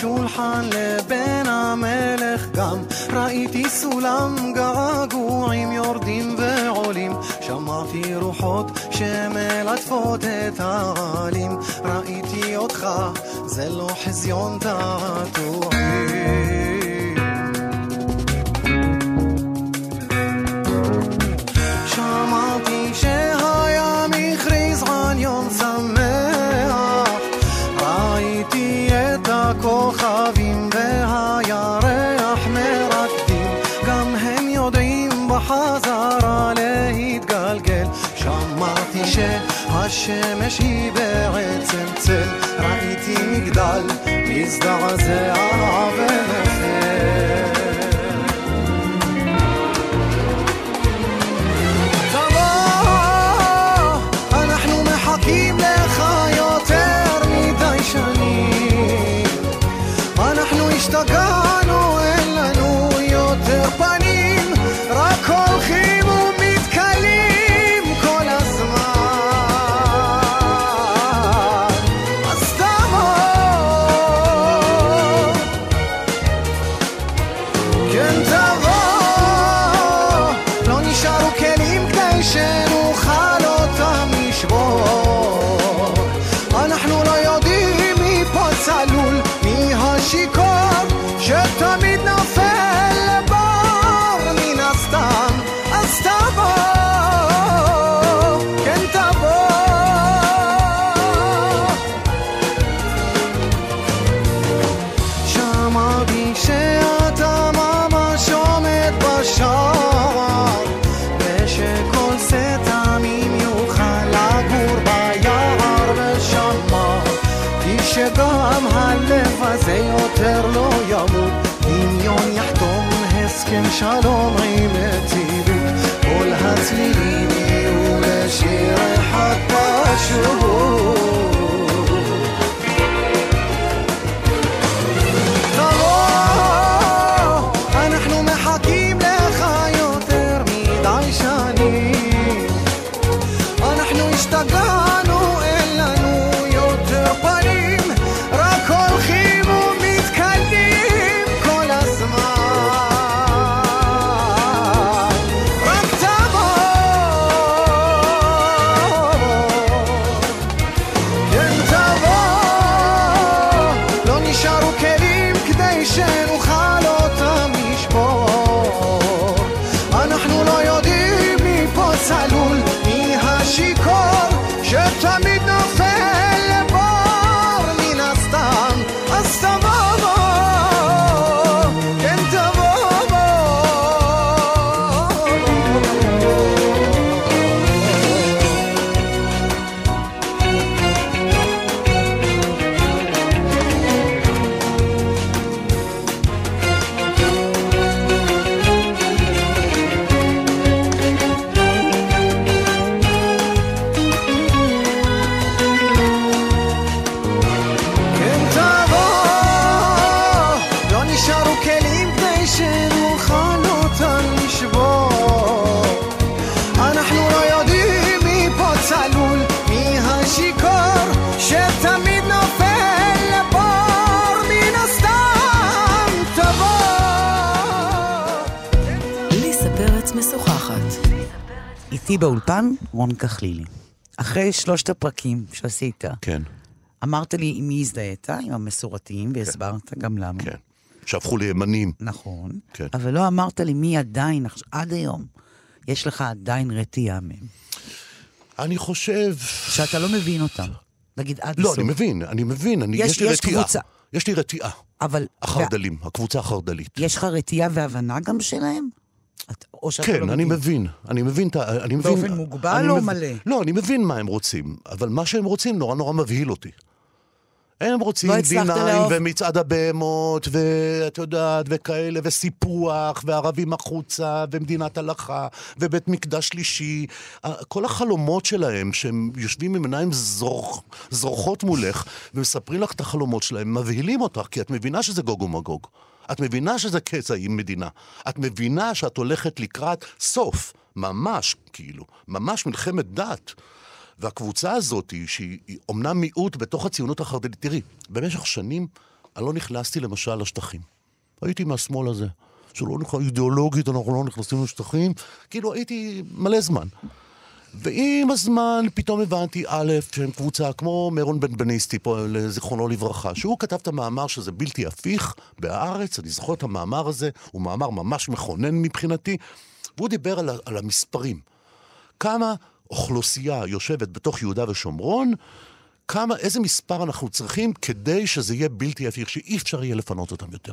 שולחן לבן המלך גם ראיתי סולם געגועים יורדים ועולים שמעתי רוחות שמלטפות את העלים ראיתי אותך זה לא חזיון תעתועים שהשמש היא בעצם צל. ראיתי מגדל מזדעזע ונופל shalom. רון כחלילי. אחרי שלושת הפרקים שעשית, כן, אמרת לי עם מי הזדהית, עם המסורתיים, והסברת גם למה. כן. שהפכו לימנים. נכון. כן. אבל לא אמרת לי מי עדיין, עד היום, יש לך עדיין רתיעה מהם. אני חושב... שאתה לא מבין אותם. נגיד עד לא, הסוף. אני מבין, אני מבין, אני, יש- יש, לי יש רתיעה. קבוצה. יש לי רתיעה. אבל... החרדלים, הקבוצה החרדלית. יש לך רתיעה והבנה גם שלהם? או שאתה כן, לא אני מבין? מבין, אני מבין, אני מבין... באופן מוגבל או מב- מלא? לא, אני מבין מה הם רוצים, אבל מה שהם רוצים נורא נורא מבהיל אותי. הם רוצים לא הצלחת D9 לאהוב. ומצעד הבהמות, ואת יודעת, וכאלה, וסיפוח, וערבים החוצה, ומדינת הלכה, ובית מקדש שלישי. כל החלומות שלהם, שהם יושבים עם עיניים זור, זורחות מולך, ומספרים לך את החלומות שלהם, מבהילים אותך, כי את מבינה שזה גוג ומגוג. את מבינה שזה קצע עם מדינה. את מבינה שאת הולכת לקראת סוף, ממש, כאילו, ממש מלחמת דת. והקבוצה הזאת, שהיא היא אומנם מיעוט בתוך הציונות החרדית, תראי, במשך שנים אני לא נכנסתי למשל לשטחים. הייתי מהשמאל הזה, שלא נכנס, אידיאולוגית אנחנו לא נכנסים לשטחים, כאילו הייתי מלא זמן. ועם הזמן פתאום הבנתי, א', שהם קבוצה כמו מרון בן בניסטי פה, זיכרונו לברכה, שהוא כתב את המאמר שזה בלתי הפיך בהארץ, אני זוכר את המאמר הזה, הוא מאמר ממש מכונן מבחינתי, והוא דיבר על, על המספרים. כמה אוכלוסייה יושבת בתוך יהודה ושומרון, כמה, איזה מספר אנחנו צריכים כדי שזה יהיה בלתי הפיך, שאי אפשר יהיה לפנות אותם יותר.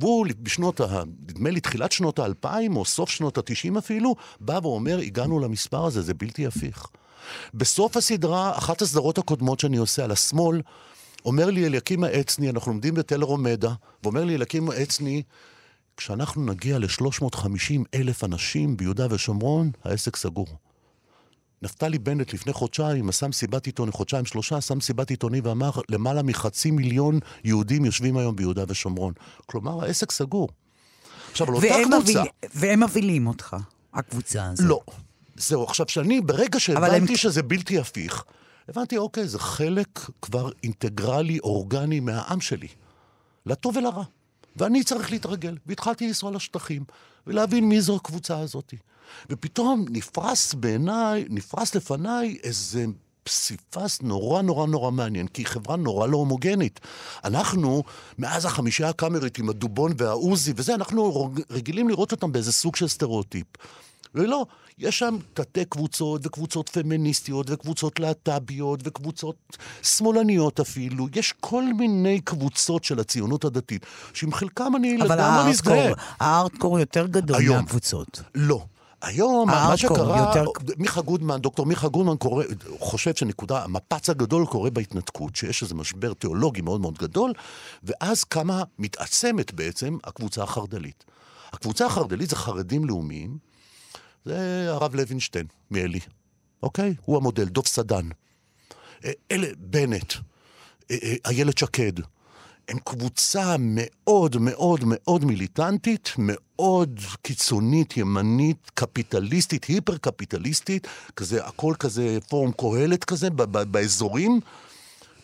והוא בשנות, ה, נדמה לי תחילת שנות האלפיים, או סוף שנות התשעים אפילו, בא ואומר, הגענו למספר הזה, זה בלתי הפיך. בסוף הסדרה, אחת הסדרות הקודמות שאני עושה על השמאל, אומר לי אליקים העצני, אנחנו לומדים בתל רומדה, ואומר לי אליקים העצני, כשאנחנו נגיע ל-350 אלף אנשים ביהודה ושומרון, העסק סגור. נפתלי בנט לפני חודשיים עשה מסיבת עיתונאים, חודשיים שלושה עשה מסיבת עיתונאים ואמר למעלה מחצי מיליון יהודים יושבים היום ביהודה ושומרון. כלומר, העסק סגור. עכשיו, על אותה קבוצה... והם מבהילים אותך, הקבוצה הזאת. לא. זהו, עכשיו, שאני, ברגע שהבנתי הם- שזה בלתי הפיך, הבנתי, אוקיי, זה חלק כבר אינטגרלי, אורגני מהעם שלי. לטוב ולרע. ואני צריך להתרגל. והתחלתי לנסוע לשטחים, ולהבין מי זו הקבוצה הזאת. ופתאום נפרס בעיניי, נפרס לפניי איזה פסיפס נורא נורא נורא מעניין, כי היא חברה נורא לא הומוגנית. אנחנו, מאז החמישייה הקאמרית עם הדובון והעוזי וזה, אנחנו רגילים לראות אותם באיזה סוג של סטריאוטיפ. ולא, יש שם תתי קבוצות, וקבוצות פמיניסטיות, וקבוצות להט"ביות, וקבוצות שמאלניות אפילו. יש כל מיני קבוצות של הציונות הדתית, שעם חלקם אני אבל לגמרי מזדהה. הארדקור, הארדקור יותר גדול היום. מהקבוצות. לא. היום, מה שקרה, יותר- מיכה גודמן, דוקטור מיכה גודמן קורא, חושב שנקודה, המפץ הגדול קורה בהתנתקות, שיש איזה משבר תיאולוגי מאוד מאוד גדול, ואז כמה מתעצמת בעצם הקבוצה החרד"לית. הקבוצה החרד"לית זה חרדים לאומיים, זה הרב לוינשטיין מעלי, אוקיי? הוא המודל, דוב סדן. אה, אלה, בנט, אה, אה, איילת שקד. הם קבוצה מאוד מאוד מאוד מיליטנטית, מאוד קיצונית, ימנית, קפיטליסטית, היפר-קפיטליסטית, כזה, הכל כזה פורום קהלת כזה, באזורים.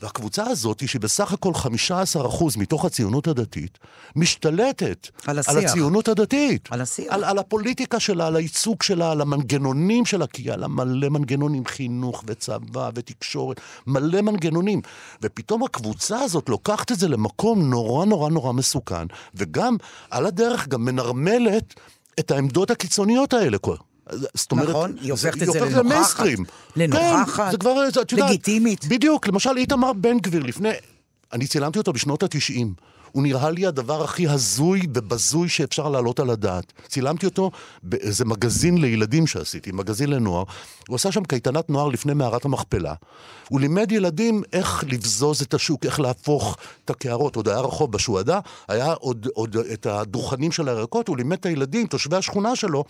והקבוצה הזאת, שהיא בסך הכל 15% מתוך הציונות הדתית, משתלטת על השיח. על הציונות הדתית. על השיח. על, על הפוליטיקה שלה, על הייצוג שלה, על המנגנונים שלה, כי היה לה מלא מנגנונים, חינוך וצבא ותקשורת, מלא מנגנונים. ופתאום הקבוצה הזאת לוקחת את זה למקום נורא נורא נורא מסוכן, וגם על הדרך גם מנרמלת את העמדות הקיצוניות האלה. זאת אומרת, נכון, היא הופכת את זה לנוכחת. לנוכחת, כן, זה כבר, את יודעת, לגיטימית. בדיוק, למשל איתמר בן גביר לפני... אני צילמתי אותו בשנות התשעים. הוא נראה לי הדבר הכי הזוי ובזוי שאפשר להעלות על הדעת. צילמתי אותו באיזה מגזין לילדים שעשיתי, מגזין לנוער. הוא עשה שם קייטנת נוער לפני מערת המכפלה. הוא לימד ילדים איך לבזוז את השוק, איך להפוך את הקערות. עוד היה רחוב בשועדה, היה עוד, עוד את הדוכנים של הירקות, הוא לימד את הילדים, תושבי השכונה שלו,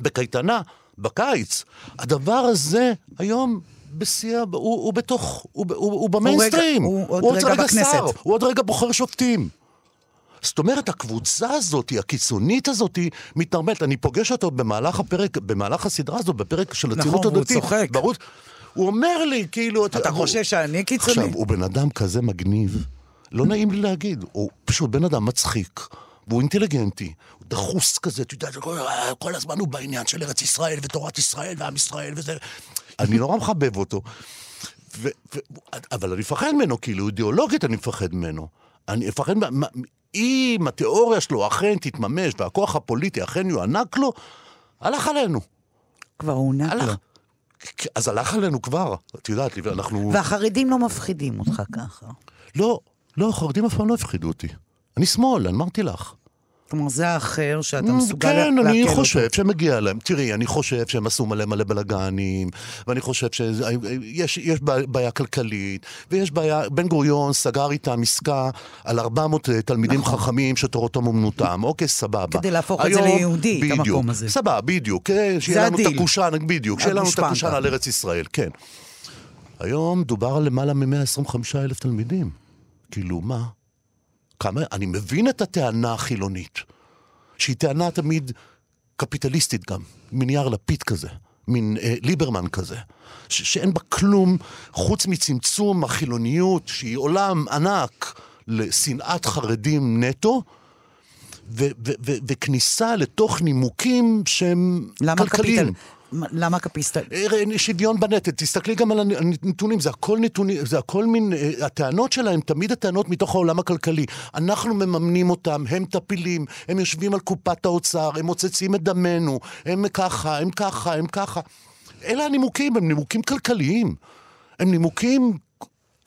בקייטנה, בקיץ. הדבר הזה היום בשיא, ה- הוא, הוא בתוך, הוא, הוא, הוא במיינסטרים. הוא עוד עוד רגע בכנסת. שר, הוא עוד רגע בוחר שופטים. זאת אומרת, הקבוצה הזאת, הקיצונית הזאת, מתנרמלת. אני פוגש אותו במהלך הפרק, במהלך הסדרה הזאת, בפרק של הציונות נכון, הדתית. צוחק. בערוץ, הוא אומר לי, כאילו... אתה הוא- חושב שאני קיצוני? עכשיו, הוא בן אדם כזה מגניב, לא נעים לי להגיד, הוא פשוט בן אדם מצחיק. והוא אינטליגנטי, הוא דחוס כזה, אתה יודע, כל, הזמן הוא בעניין של ארץ ישראל ותורת ישראל ועם ישראל וזה. אני נורא מחבב אותו. ו, ו, אבל אני מפחד ממנו, כאילו, אידיאולוגית אני מפחד ממנו. אני מפחד, מה- אם התיאוריה שלו אכן תתממש והכוח הפוליטי אכן יוענק לו, הלך עלינו. כבר הוענק לו. אז הלך עלינו כבר, את יודעת, אנחנו... והחרדים לא מפחידים אותך ככה. לא, לא, חרדים אף פעם לא הפחידו אותי. אני שמאל, אני אמרתי לך. כלומר, זה האחר שאתה Mm, מסוגל כן, אני אותו. חושב שמגיע להם. תראי, אני חושב שהם עשו מלא מלא בלאגנים, ואני חושב שיש יש בעיה- בעיה כלכלית, ויש בעיה, בן גוריון סגר איתם עסקה על 400 תלמידים חכמים שתורתם אומנותם. אוקיי, סבבה. נכון. כדי להפוך את זה היום- ליהודי, את בדיוק, המקום הזה. סבבה, בדיוק. כן, שיהיה לנו את. הקושאן, בדיוק, שיהיה לנו את. הקושאן על ארץ ישראל, כן. היום דובר על למעלה מ-125 אלף תלמידים. כאילו, מה? כמה? אני מבין את הטענה החילונית, שהיא טענה תמיד קפיטליסטית גם, מין יאיר לפיד כזה, מין אה, ליברמן כזה, ש- שאין בה כלום חוץ מצמצום החילוניות, שהיא עולם ענק לשנאת חרדים נטו, ו- ו- ו- וכניסה לתוך נימוקים שהם למה כלכליים. קפיטל... מה- למה קפיסטל... אה, שוויון בנטל, תסתכלי גם על הנתונים, זה הכל נתונים, זה הכל מין, אה, הטענות שלהם תמיד הטענות מתוך העולם הכלכלי. אנחנו מממנים אותם, הם טפילים, הם יושבים על קופת האוצר, הם מוצצים את דמנו, הם ככה, הם ככה, הם ככה. אלה הנימוקים, הם נימוקים כלכליים. הם נימוקים,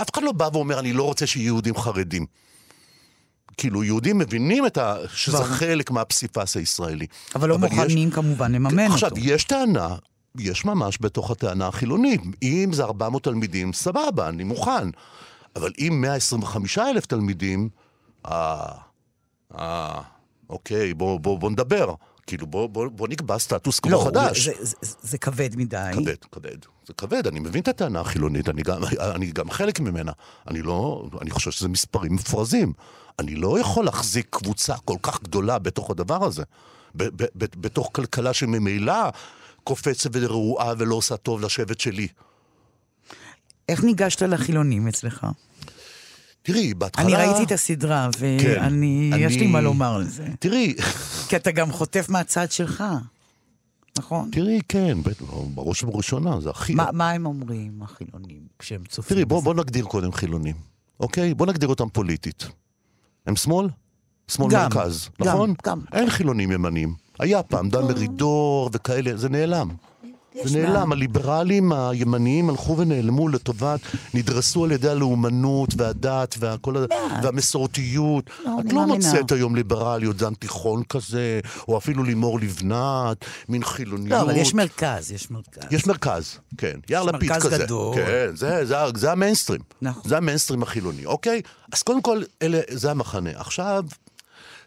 אף אחד לא בא ואומר, אני לא רוצה שיהיו יהודים חרדים. כאילו, יהודים מבינים את ה... שזה ברור. חלק מהפסיפס הישראלי. אבל לא יש- מוכנים כמובן לממן אותו. עכשיו, יש טענה, יש ממש בתוך הטענה החילונית. אם זה 400 תלמידים, סבבה, אני מוכן. אבל אם 125 אלף תלמידים, אה, אה, אוקיי, בוא, בוא, בוא נדבר. כאילו, בוא, בוא, בוא נקבע סטטוס קוו לא, חדש. זה, זה, זה, זה כבד מדי. כבד, כבד. זה כבד, אני מבין את הטענה החילונית, אני גם, [LAUGHS] אני גם חלק ממנה. אני לא, אני חושב שזה מספרים מופרזים. אני לא יכול להחזיק קבוצה כל כך גדולה בתוך הדבר הזה. ב, ב, ב, בתוך כלכלה שממילא קופצת ורעועה ולא עושה טוב לשבט שלי. איך ניגשת לחילונים אצלך? תראי, בהתחלה... אני ראיתי את הסדרה, ואני, יש לי אני- מה לומר על זה. תראי, כי אתה גם חוטף מהצד שלך, נכון? תראי, כן, בראש ובראשונה, זה הכי... מה, מה הם אומרים, החילונים, כשהם צופים תראי, בוא? בוא נגדיר קודם חילונים, אוקיי? בוא נגדיר אותם פוליטית. הם שמאל? שמאל גם, מרכז, גם, נכון? גם. אין חילונים ימניים. היה פעם דן מרידור וכאלה, זה נעלם. זה נעלם, הליברלים הימניים הלכו ונעלמו לטובת, נדרסו על ידי הלאומנות והדת והכל, והמסורתיות. לא, את לא. מוצאת היום ליברליות, דן תיכון כזה, או אפילו לימור לבנת, מין חילוניות. לא, אבל יש מרכז, יש מרכז. יש מרכז, כן. יאיר יש לפיד מרכז כזה. גדול. כן, זה, זה, זה המיינסטרים. נכון. זה המיינסטרים החילוני, אוקיי? אז קודם כל, אלה, זה המחנה. עכשיו,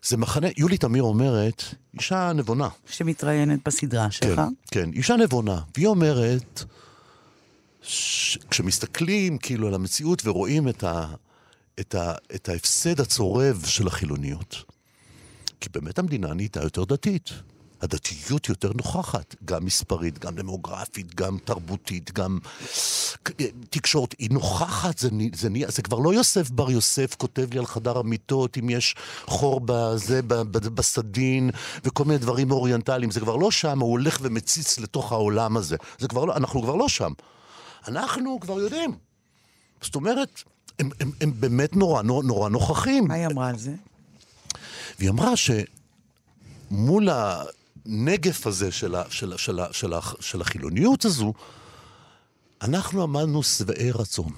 זה מחנה, יולי תמיר אומרת, אישה נבונה. שמתראיינת בסדרה שלך. כן, כן, אישה נבונה. והיא אומרת, ש... כשמסתכלים כאילו על המציאות ורואים את, ה... את, ה... את ההפסד הצורב של החילוניות, כי באמת המדינה נהייתה יותר דתית. הדתיות יותר נוכחת, גם מספרית, גם דמוגרפית, גם תרבותית, גם תקשורת. היא נוכחת, זה, זה, נהיה- זה כבר לא יוסף בר יוסף כותב לי על חדר המיטות, אם יש חור בזה, בסדין, וכל מיני דברים אוריינטליים. זה כבר לא שם, הוא הולך ומציץ לתוך העולם הזה. זה כבר לא, אנחנו כבר לא שם. אנחנו כבר יודעים. זאת אומרת, הם, הם, הם באמת נורא, נורא, נורא נוכחים. מה היא אמרה על זה? והיא אמרה שמול הנגף הזה של, ה, של, של, של, של החילוניות הזו, אנחנו עמדנו שבעי רצון.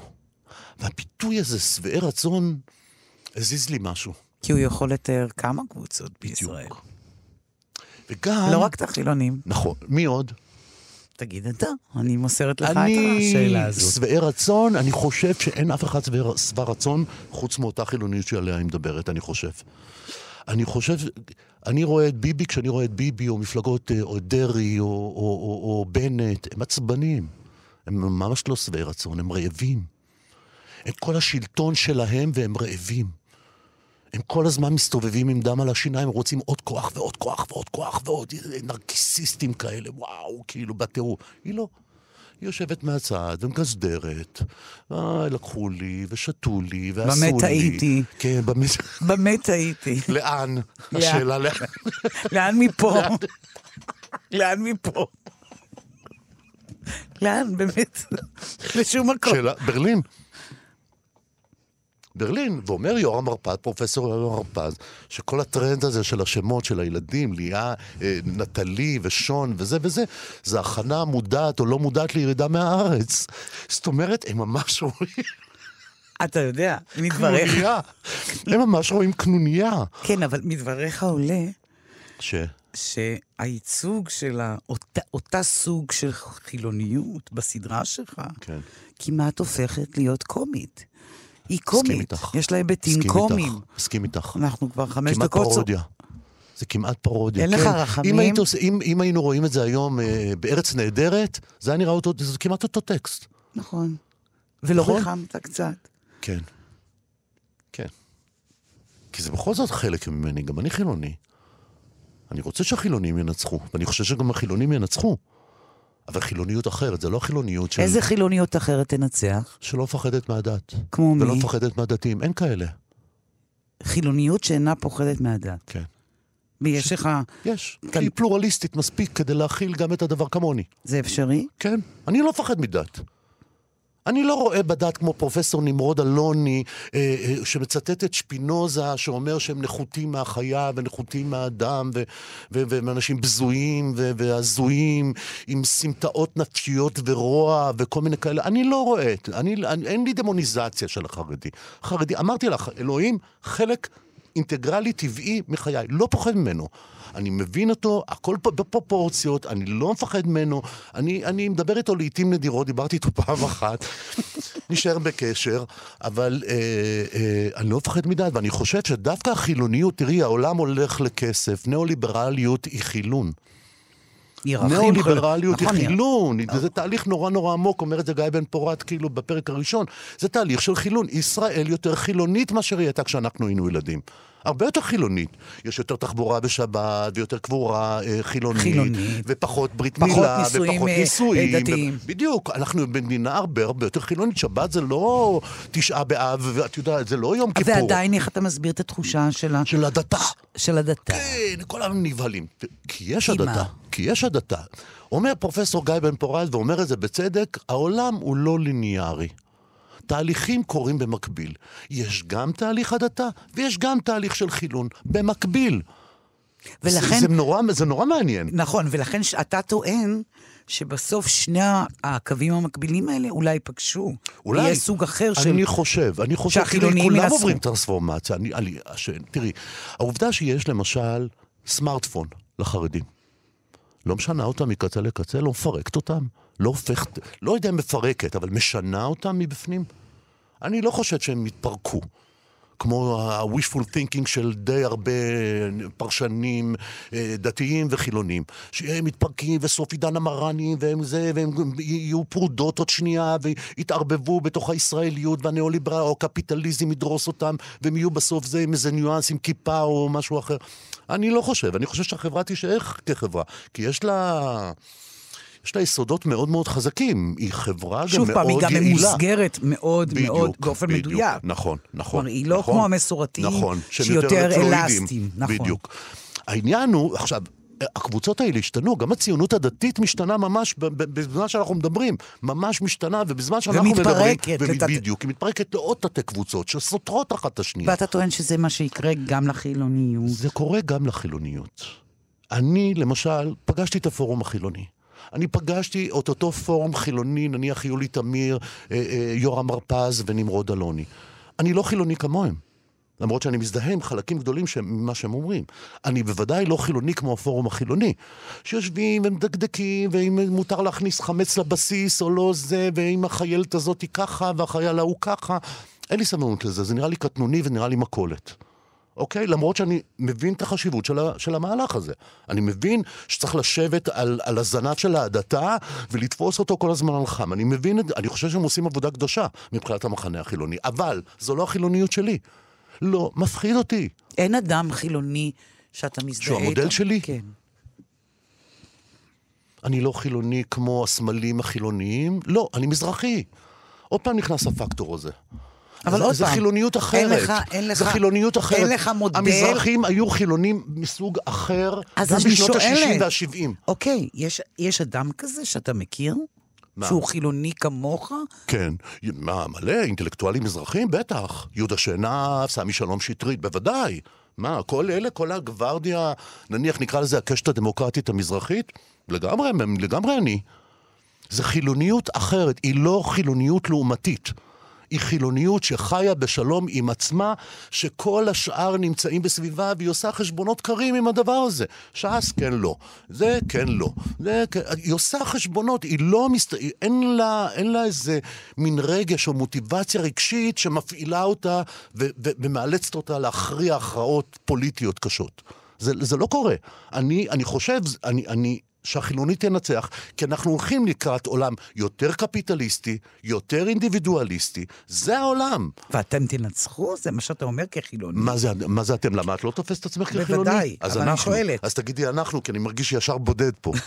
והביטוי הזה, שבעי רצון, הזיז לי משהו. כי הוא יכול לתאר כמה קבוצות בישראל. וגם... לא רק את החילונים. נכון. מי עוד? תגיד אתה, אני מוסרת לך את אני השאלה הזאת. שבעי רצון, אני חושב שאין אף אחד שבע- שבע רצון חוץ מאותה חילוניות שעליה היא מדברת, אני חושב. אני חושב, אני רואה את ביבי, כשאני רואה את ביבי, או מפלגות, אה, או דרעי, או, או, או, או בנט, הם עצבנים. הם ממש לא שבעי רצון, הם רעבים. הם כל השלטון שלהם והם רעבים. הם כל הזמן מסתובבים עם דם על השיניים, רוצים עוד כוח ועוד כוח ועוד כוח ועוד נרקיסיסטים כאלה, וואו, כאילו בטירוף. היא לא. היא יושבת מהצד ומגסדרת, אה, לקחו לי ושתו לי ועשו לי. במה טעיתי? כן, במה... [LAUGHS] במה טעיתי? לאן? השאלה לאן. לאן מפה? לאן מפה? לאן, באמת? לשום מקום. שאלה, ברלין. ברלין, ואומר יורם הרפז, פרופסור יורם הרפז, שכל הטרנד הזה של השמות של הילדים, ליה, אה, נטלי ושון וזה וזה, זה הכנה מודעת או לא מודעת לירידה מהארץ. זאת אומרת, הם ממש רואים אתה יודע, מדבריך. קנוניה. הם ממש רואים קנוניה. כן, אבל מדבריך עולה ש... שהייצוג של אותה, אותה סוג של חילוניות בסדרה שלך, כן. כמעט הופכת להיות קומית. היא קומית. יש לה היבטים קומיים. מסכים איתך. אנחנו כבר חמש כמעט דקות... פרודיה. זה כמעט פרודיה. אין לך כן. רחמים? אם, היית, עושה- אם, אם היינו רואים את זה היום אה, בארץ נהדרת, זה היה נראה אותו, זה כמעט אותו טקסט. נכון. ולא נכון? ריחמת קצת. כן. כן. כי זה בכל זאת חלק ממני, גם אני חילוני. אני רוצה שהחילונים ינצחו, ואני חושב שגם החילונים ינצחו. אבל חילוניות אחרת, זה לא חילוניות של... איזה חילוניות אחרת תנצח? שלא מפחדת מהדת. כמו ולא מי? מפחדת מהדתיים, אין כאלה. חילוניות שאינה פוחדת מהדת. כן. ויש לך... יש. כאן- היא פלורליסטית מספיק כדי להכיל גם את הדבר כמוני. זה אפשרי? כן, אני לא מפחד מדת. אני לא רואה בדת כמו פרופסור נמרוד אלוני, אה, אה, שמצטט את שפינוזה, שאומר שהם נחותים מהחיה ונחותים מהאדם, והם אנשים בזויים והזויים, עם סמטאות נפשיות ורוע וכל מיני כאלה. אני לא רואה. אני, אני, אין לי דמוניזציה של החרדי. חרדי, אמרתי לך, אלוהים חלק אינטגרלי טבעי מחיי, לא פוחד ממנו. אני מבין אותו, הכל בפרופורציות, אני לא מפחד ממנו, אני, אני מדבר איתו לעיתים נדירות, דיברתי איתו פעם [LAUGHS] אחת, נשאר בקשר, אבל אה, אה, אני לא מפחד מדי, ואני חושב שדווקא החילוניות, תראי, העולם הולך לכסף, ניאו-ליברליות היא חילון. ניאו-ליברליות היא נכון, חילון, זה תהליך נורא נורא עמוק, אומר את זה גיא בן פורת כאילו בפרק הראשון, זה תהליך של חילון. ישראל יותר חילונית מאשר היא הייתה כשאנחנו היינו ילדים. הרבה יותר חילונית. יש יותר תחבורה בשבת, ויותר קבורה אה, חילונית, חילונית. ופחות ברית פחות מילה, נישואים, ופחות אה, נישואים. דתיים. ו- בדיוק, אנחנו במדינה הרבה הרבה יותר חילונית. שבת זה לא תשעה באב, ואת יודעת, זה לא יום כיפור. ועדיין איך אתה מסביר את התחושה של, ה... של הדתה. של הדתה? כן, כל העם נבהלים. כי יש הדתה. מה? כי יש הדתה. אומר פרופסור גיא בן פורת, ואומר את זה בצדק, העולם הוא לא ליניארי. תהליכים קורים במקביל. יש גם תהליך הדתה, ויש גם תהליך של חילון, במקביל. ולכן, זה, זה, נורא, זה נורא מעניין. נכון, ולכן ש- אתה טוען שבסוף שני הקווים המקבילים האלה אולי ייפגשו. אולי. יהיה סוג אחר של... אני חושב, אני חושב, תראי, שהחילונים כולם ינצחו. עוברים טרנספורמציה. אני, אני, הש... תראי, העובדה שיש למשל סמארטפון לחרדים, לא משנה אותם מקצה לקצה, לא מפרקת אותם, לא הופכת, לא יודע אם מפרקת, אבל משנה אותם מבפנים. אני לא חושב שהם יתפרקו. כמו ה-wishful thinking של די הרבה פרשנים אה, דתיים וחילונים, שהם מתפרקים וסוף עידן המרני והם זה, והם יהיו פרודות עוד שנייה ויתערבבו בתוך הישראליות והניאו-ליברל או הקפיטליזם ידרוס אותם והם יהיו בסוף זה עם איזה ניואנס עם כיפה או משהו אחר. אני לא חושב, אני חושב שהחברה תישאר כחברה, כי יש לה... יש לה יסודות מאוד מאוד חזקים, היא חברה גם שוב מאוד פעם, היא יעילה. גם ממוסגרת מאוד מאוד באופן בדיוק, מדויק. נכון, נכון. כלומר, היא לא נכון, כמו המסורתיים, נכון, שיותר אלסטיים, נכון. בדיוק. העניין הוא, עכשיו, הקבוצות האלה השתנו, גם הציונות הדתית משתנה ממש בזמן שאנחנו מדברים, ממש משתנה, ובזמן שאנחנו מדברים... ומתפרקת ומ- לתת- בדיוק, היא מתפרקת לעוד תתי קבוצות שסותרות אחת את השנייה. ואתה טוען שזה מה שיקרה גם לחילוניות. זה קורה גם לחילוניות. אני, למשל, פגשתי את הפורום החילוני. אני פגשתי את אותו פורום חילוני, נניח יולי תמיר, אה, אה, יורם הרפז ונמרוד אלוני. אני לא חילוני כמוהם. למרות שאני מזדהה עם חלקים גדולים ממה שהם אומרים. אני בוודאי לא חילוני כמו הפורום החילוני. שיושבים ומדקדקים, ואם מותר להכניס חמץ לבסיס או לא זה, ואם החיילת הזאת היא ככה והחייל ההוא ככה. אין לי סבלנות לזה, זה נראה לי קטנוני ונראה לי מכולת. אוקיי? למרות שאני מבין את החשיבות של, ה, של המהלך הזה. אני מבין שצריך לשבת על, על הזנב של ההדתה ולתפוס אותו כל הזמן על חם. אני מבין את זה, אני חושב שהם עושים עבודה קדושה מבחינת המחנה החילוני. אבל זו לא החילוניות שלי. לא, מפחיד אותי. אין אדם חילוני שאתה מזדהה שהוא המודל איתו? שלי? כן. אני לא חילוני כמו הסמלים החילוניים. לא, אני מזרחי. עוד פעם נכנס הפקטור הזה. אבל עוד זה פעם, חילוניות אחרת. אין לך- אין לך- זה חילוניות אחרת. אין לך מודל- המזרחים היו חילונים מסוג אחר, אז גם בשנות שואלת. ה-60 וה-70. אוקיי, יש, יש אדם כזה שאתה מכיר? מה? שהוא חילוני כמוך? כן. מה, מלא, אינטלקטואלים מזרחים? בטח. יהודה שנהב, סמי שלום שטרית, בוודאי. מה, כל אלה, כל הגווארדיה, נניח נקרא לזה הקשת הדמוקרטית המזרחית? לגמרי, לגמרי אני. זה חילוניות אחרת, היא לא חילוניות לעומתית. היא חילוניות שחיה בשלום עם עצמה, שכל השאר נמצאים בסביבה, והיא עושה חשבונות קרים עם הדבר הזה. ש"ס, כן, לא. זה, כן, לא. זה, כן, היא עושה חשבונות, היא לא מסת... אין, לה, אין לה איזה מין רגש או מוטיבציה רגשית שמפעילה אותה ו- ו- ומאלצת אותה להכריע הכרעות פוליטיות קשות. זה, זה לא קורה. אני, אני חושב, אני, אני, שהחילונית תנצח, כי אנחנו הולכים לקראת עולם יותר קפיטליסטי, יותר אינדיבידואליסטי. זה העולם. ואתם תנצחו? זה מה שאתה אומר כחילוני. מה זה, מה זה אתם? למה את לא תופסת את עצמך כחילוני? בוודאי, אבל אני אנחנו. שואלת. אז תגידי אנחנו, כי אני מרגיש ישר בודד פה. [LAUGHS]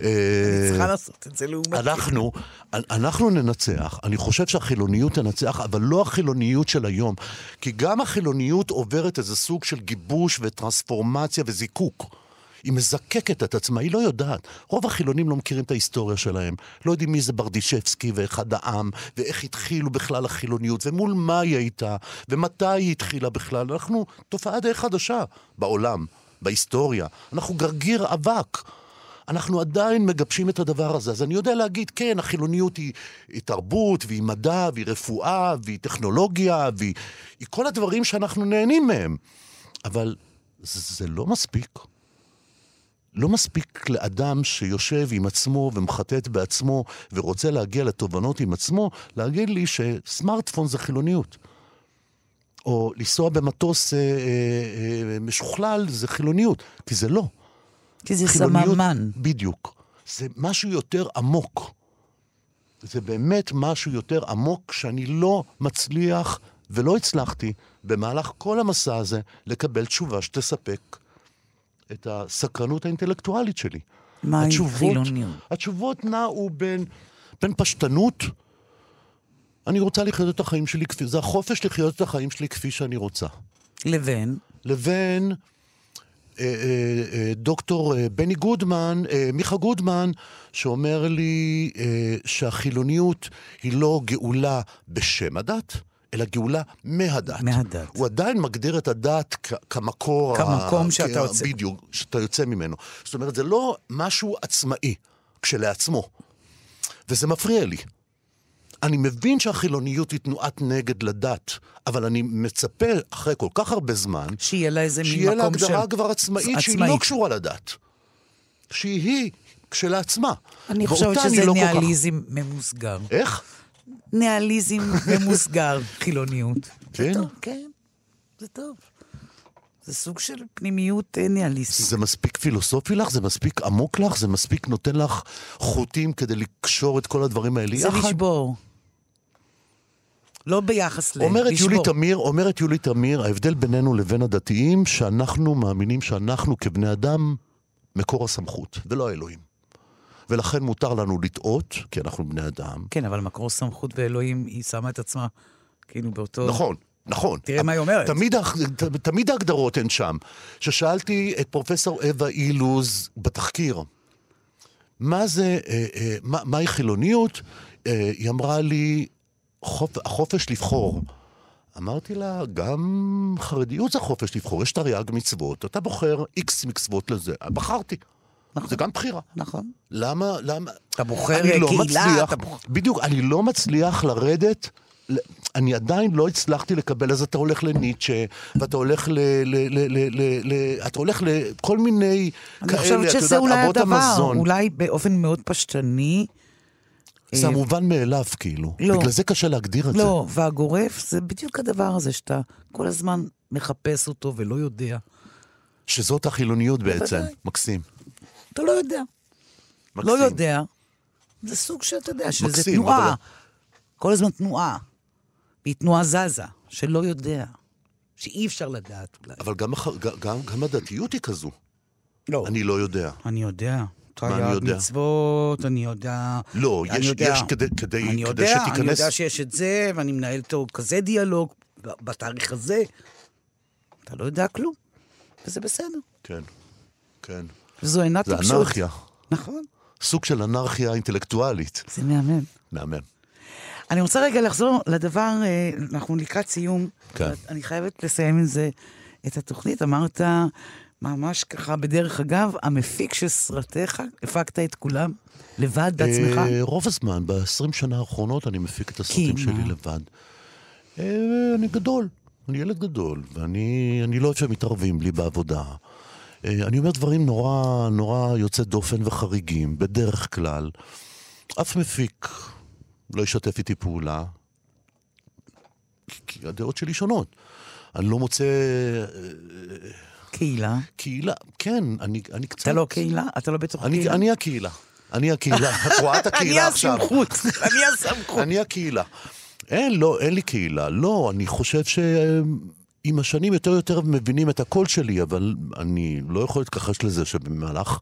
אני אה, צריכה לעשות את זה לעומתי. אנחנו, אנחנו ננצח, אני חושב שהחילוניות תנצח, אבל לא החילוניות של היום. כי גם החילוניות עוברת איזה סוג של גיבוש וטרנספורמציה וזיקוק. היא מזקקת את עצמה, היא לא יודעת. רוב החילונים לא מכירים את ההיסטוריה שלהם. לא יודעים מי זה ברדישבסקי ואחד העם, ואיך התחילו בכלל החילוניות, ומול מה היא הייתה, ומתי היא התחילה בכלל. אנחנו תופעה די חדשה בעולם, בהיסטוריה. אנחנו גרגיר אבק. אנחנו עדיין מגבשים את הדבר הזה. אז אני יודע להגיד, כן, החילוניות היא, היא תרבות, והיא מדע, והיא רפואה, והיא טכנולוגיה, והיא היא כל הדברים שאנחנו נהנים מהם. אבל זה, זה לא מספיק. לא מספיק לאדם שיושב עם עצמו ומחטט בעצמו ורוצה להגיע לתובנות עם עצמו, להגיד לי שסמארטפון זה חילוניות. או לנסוע במטוס אה, אה, אה, משוכלל זה חילוניות, כי זה לא. כי זה חילוניות- סממן. בדיוק. זה משהו יותר עמוק. זה באמת משהו יותר עמוק שאני לא מצליח ולא הצלחתי במהלך כל המסע הזה לקבל תשובה שתספק את הסקרנות האינטלקטואלית שלי. מהי התשובות- חילוניות? התשובות נעו בין, בין פשטנות, אני רוצה לחיות את החיים שלי כפי, זה החופש לחיות את החיים שלי כפי שאני רוצה. לבין, לבין אה, אה, אה, דוקטור בני גודמן, מיכה גודמן, שאומר לי שהחילוניות היא לא גאולה בשם הדת, אלא גאולה מהדת. מהדת. הוא עדיין מגדיר את הדת כ- כמקור... כמקום ה- שאתה יוצא. בדיוק, שאתה יוצא ממנו. זאת אומרת, זה לא משהו עצמאי כשלעצמו, וזה מפריע לי. אני מבין שהחילוניות היא תנועת נגד לדת, אבל אני מצפה, אחרי כל כך הרבה זמן, שיהיה לה איזה מין שיהיה לה מקום של... הגדרה כבר עצמאית שהיא לא עצמאית. קשורה לדת. שהיא כשלעצמה. אני חושבת שזה לא כל כך- ניהליזם ממוסגר. איך? ניהליזם ממוסגר, [LAUGHS] חילוניות. כן? זה טוב, כן, זה טוב. זה סוג של פנימיות אה, ניהליסטית. זה מספיק פילוסופי לך? זה מספיק עמוק לך? זה מספיק נותן לך חוטים כדי לקשור את כל הדברים האלה זה יחד? לשבור. לא ביחס ל... אומרת לשבור. יולי תמיר, אומרת יולי תמיר, ההבדל בינינו לבין הדתיים, שאנחנו מאמינים שאנחנו כבני אדם מקור הסמכות, ולא האלוהים. ולכן מותר לנו לטעות, כי אנחנו בני אדם. כן, אבל מקור סמכות ואלוהים, היא שמה את עצמה כאילו באותו... נכון, נכון. תראה מה היא אומרת. תמיד, תמיד ההגדרות הן שם. כששאלתי את פרופסור אווה אילוז בתחקיר, מה זה, אה, אה, מה, מהי חילוניות? אה, היא אמרה לי, חופ, החופש לבחור. אמרתי לה, גם חרדיות זה חופש לבחור, יש תרי"ג מצוות, אתה בוחר איקס מצוות לזה. בחרתי. נכון. זה גם בחירה. נכון. למה, למה? אתה בוחר אני לא קהילה, מצליח, אתה בוחר... בדיוק, אני לא מצליח לרדת, אני עדיין לא הצלחתי לקבל, אז אתה הולך לניטשה, ואתה הולך ל... ל, ל, ל, ל, ל אתה הולך לכל מיני אני כאלה, חושבת את שזה יודעת, אולי אבות הדבר, המזון. אולי באופן מאוד פשטני. זה אה, המובן מאליו, כאילו. לא. בגלל זה קשה להגדיר את זה. לא, והגורף זה בדיוק הדבר הזה שאתה כל הזמן מחפש אותו ולא יודע. שזאת החילוניות בעצם. מקסים. אתה לא יודע. מקסים. לא יודע. זה סוג שאתה יודע, שזה מקסים, תנועה. אבל- כל הזמן תנועה. והיא תנועה זזה, שלא יודע. שאי אפשר לדעת אולי. אבל גם, גם, גם הדתיות היא כזו. לא. אני לא יודע. אני יודע. מה אני תרי"ג יודע? מצוות, אני יודע. לא, אני יש, יודע. יש כדי, כדי, אני כדי יודע, אני שתיכנס... יודע שיש את זה, ואני מנהל איתו כזה דיאלוג בתאריך הזה. אתה לא יודע כלום, וזה בסדר. כן, כן. וזו אינה זה טיפשות. אנרכיה. נכון. סוג של אנרכיה אינטלקטואלית. זה מהמם. מהמם. אני רוצה רגע לחזור לדבר, אה, אנחנו לקראת סיום. כן. אני חייבת לסיים עם זה את התוכנית. אמרת, ממש ככה, בדרך אגב, המפיק של סרטיך, הפקת את כולם לבד בעצמך? אה, רוב הזמן, ב-20 שנה האחרונות אני מפיק את הסרטים שלי? לבד. אה, אני גדול, אני ילד גדול, ואני אני לא אוהב שמתערבים לי בעבודה. אה, אני אומר דברים נורא, נורא יוצא דופן וחריגים, בדרך כלל. אף מפיק לא ישתף איתי פעולה, כי- הדעות שלי שונות. אני לא מוצא אה, קהילה. קהילה, כן, אני, אני קצת... אתה לא קהילה? אתה לא בתוך אני, קהילה? אני הקהילה. אני הקהילה. [LAUGHS] את רואה את אני הקהילה עכשיו. הסמכות. אני [LAUGHS] הסמכות. אני הקהילה. אין, לא, אין לי קהילה. לא, אני חושב שעם השנים יותר ויותר מבינים את הקול שלי, אבל אני לא יכול להתכחש לזה שבמהלך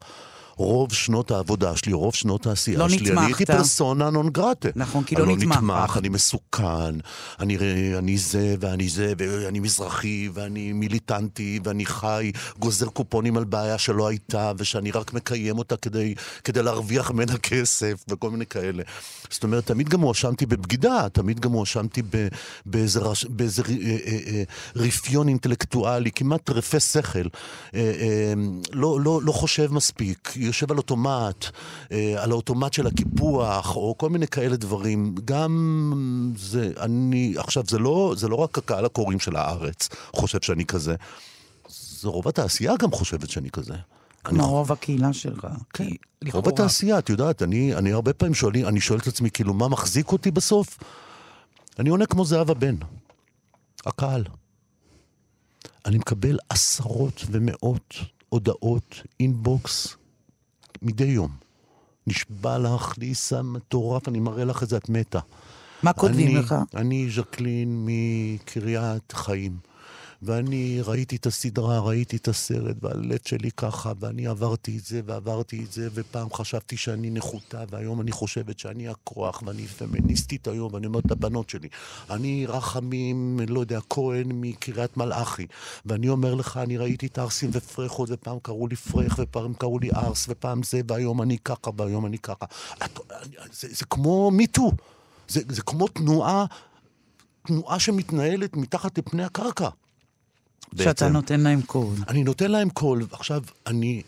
רוב שנות העבודה שלי, רוב שנות העשייה לא שלי, אני הייתי. פרסונה נון גרטה. נכון, כי אני לא לא נתמך. נתמך, אני מסוכן, אני, אני זה ואני זה, ואני מזרחי, ואני מיליטנטי, ואני חי, גוזר קופונים על בעיה שלא הייתה, ושאני רק מקיים אותה כדי, כדי להרוויח ממנה כסף, וכל מיני כאלה. זאת אומרת, תמיד גם הואשמתי בבגידה, תמיד גם הואשמתי באיזה, רש, באיזה אה, אה, אה, רפיון אינטלקטואלי, כמעט טרפה שכל. אה, אה, לא, לא, לא חושב מספיק, יושב על אוטומט, אה, על האוטומט של הקיפוח, או כל מיני כאלה דברים. גם זה, אני, עכשיו, זה לא, זה לא רק הקהל הקוראים של הארץ חושב שאני כזה. זה רוב התעשייה גם חושבת שאני כזה. אני כמו רוב הקהילה שלך. כן, כי רוב לכאורה- התעשייה, את יודעת, אני, אני הרבה פעמים שואלים, אני שואל את עצמי, כאילו, מה מחזיק אותי בסוף? אני עונה כמו זהבה בן, הקהל. אני מקבל עשרות ומאות הודעות אינבוקס מדי יום. נשבע לך, ליסה מטורף, אני מראה לך את זה, את מתה. מה כותבים אני, לך? אני ז'קלין מקריית חיים. ואני ראיתי את הסדרה, ראיתי את הסרט, והלב שלי ככה, ואני עברתי את זה ועברתי את זה, ופעם חשבתי שאני נחותה, והיום אני חושבת שאני הכוח, ואני פמיניסטית היום, ואני אומרת לבנות שלי, אני רחמים, לא יודע, כהן מקריית מלאכי, ואני אומר לך, אני ראיתי את ערסים ופרחות, ופעם קראו לי פרחה, ופעם קראו לי ערס, ופעם זה, והיום אני ככה, והיום אני ככה. את, זה, זה כמו MeToo, זה, זה כמו תנועה, תנועה שמתנהלת מתחת לפני הקרקע. שאתה בעצם. נותן להם קול. אני נותן להם קול, עכשיו, אני...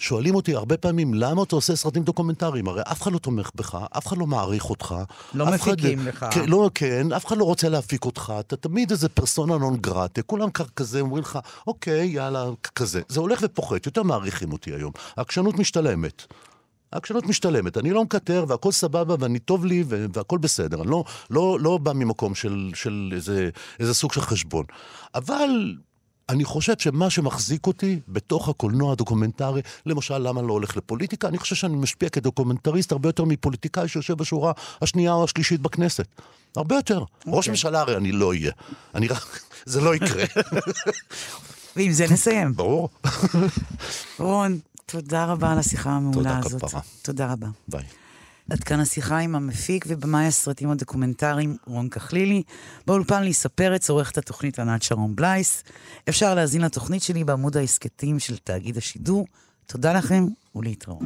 שואלים אותי הרבה פעמים, למה אתה עושה סרטים דוקומנטריים? הרי אף אחד לא תומך בך, אף אחד לא מעריך אותך. לא אף אחד- מפיקים לך. כן, לא, כן, אף אחד לא רוצה להפיק אותך, אתה תמיד איזה פרסונה נון גרטה, כולם כזה אומרים לך, אוקיי, יאללה, כזה. זה הולך ופוחת, יותר מעריכים אותי היום. העקשנות משתלמת. העקשנות משתלמת, אני לא מקטר והכל סבבה ואני טוב לי והכל בסדר, אני לא, לא, לא בא ממקום של, של איזה, איזה סוג של חשבון. אבל אני חושב שמה שמחזיק אותי בתוך הקולנוע הדוקומנטרי, למשל, למה לא הולך לפוליטיקה, אני חושב שאני משפיע כדוקומנטריסט הרבה יותר מפוליטיקאי שיושב בשורה השנייה או השלישית בכנסת. הרבה יותר. אוקיי. ראש ממשלה הרי אני לא אהיה. אני רק... [LAUGHS] זה לא יקרה. [LAUGHS] ועם זה נסיים. ברור? רון, תודה רבה על השיחה המעולה תודה, הזאת. כפרה. תודה רבה. ביי. עד כאן השיחה עם המפיק ובמאי הסרטים הדוקומנטריים רון כחלילי. באולפן ליסה פרץ, עורכת התוכנית ענת שרון בלייס. אפשר להזין לתוכנית שלי בעמוד ההסכתים של תאגיד השידור. תודה לכם ולהתראות.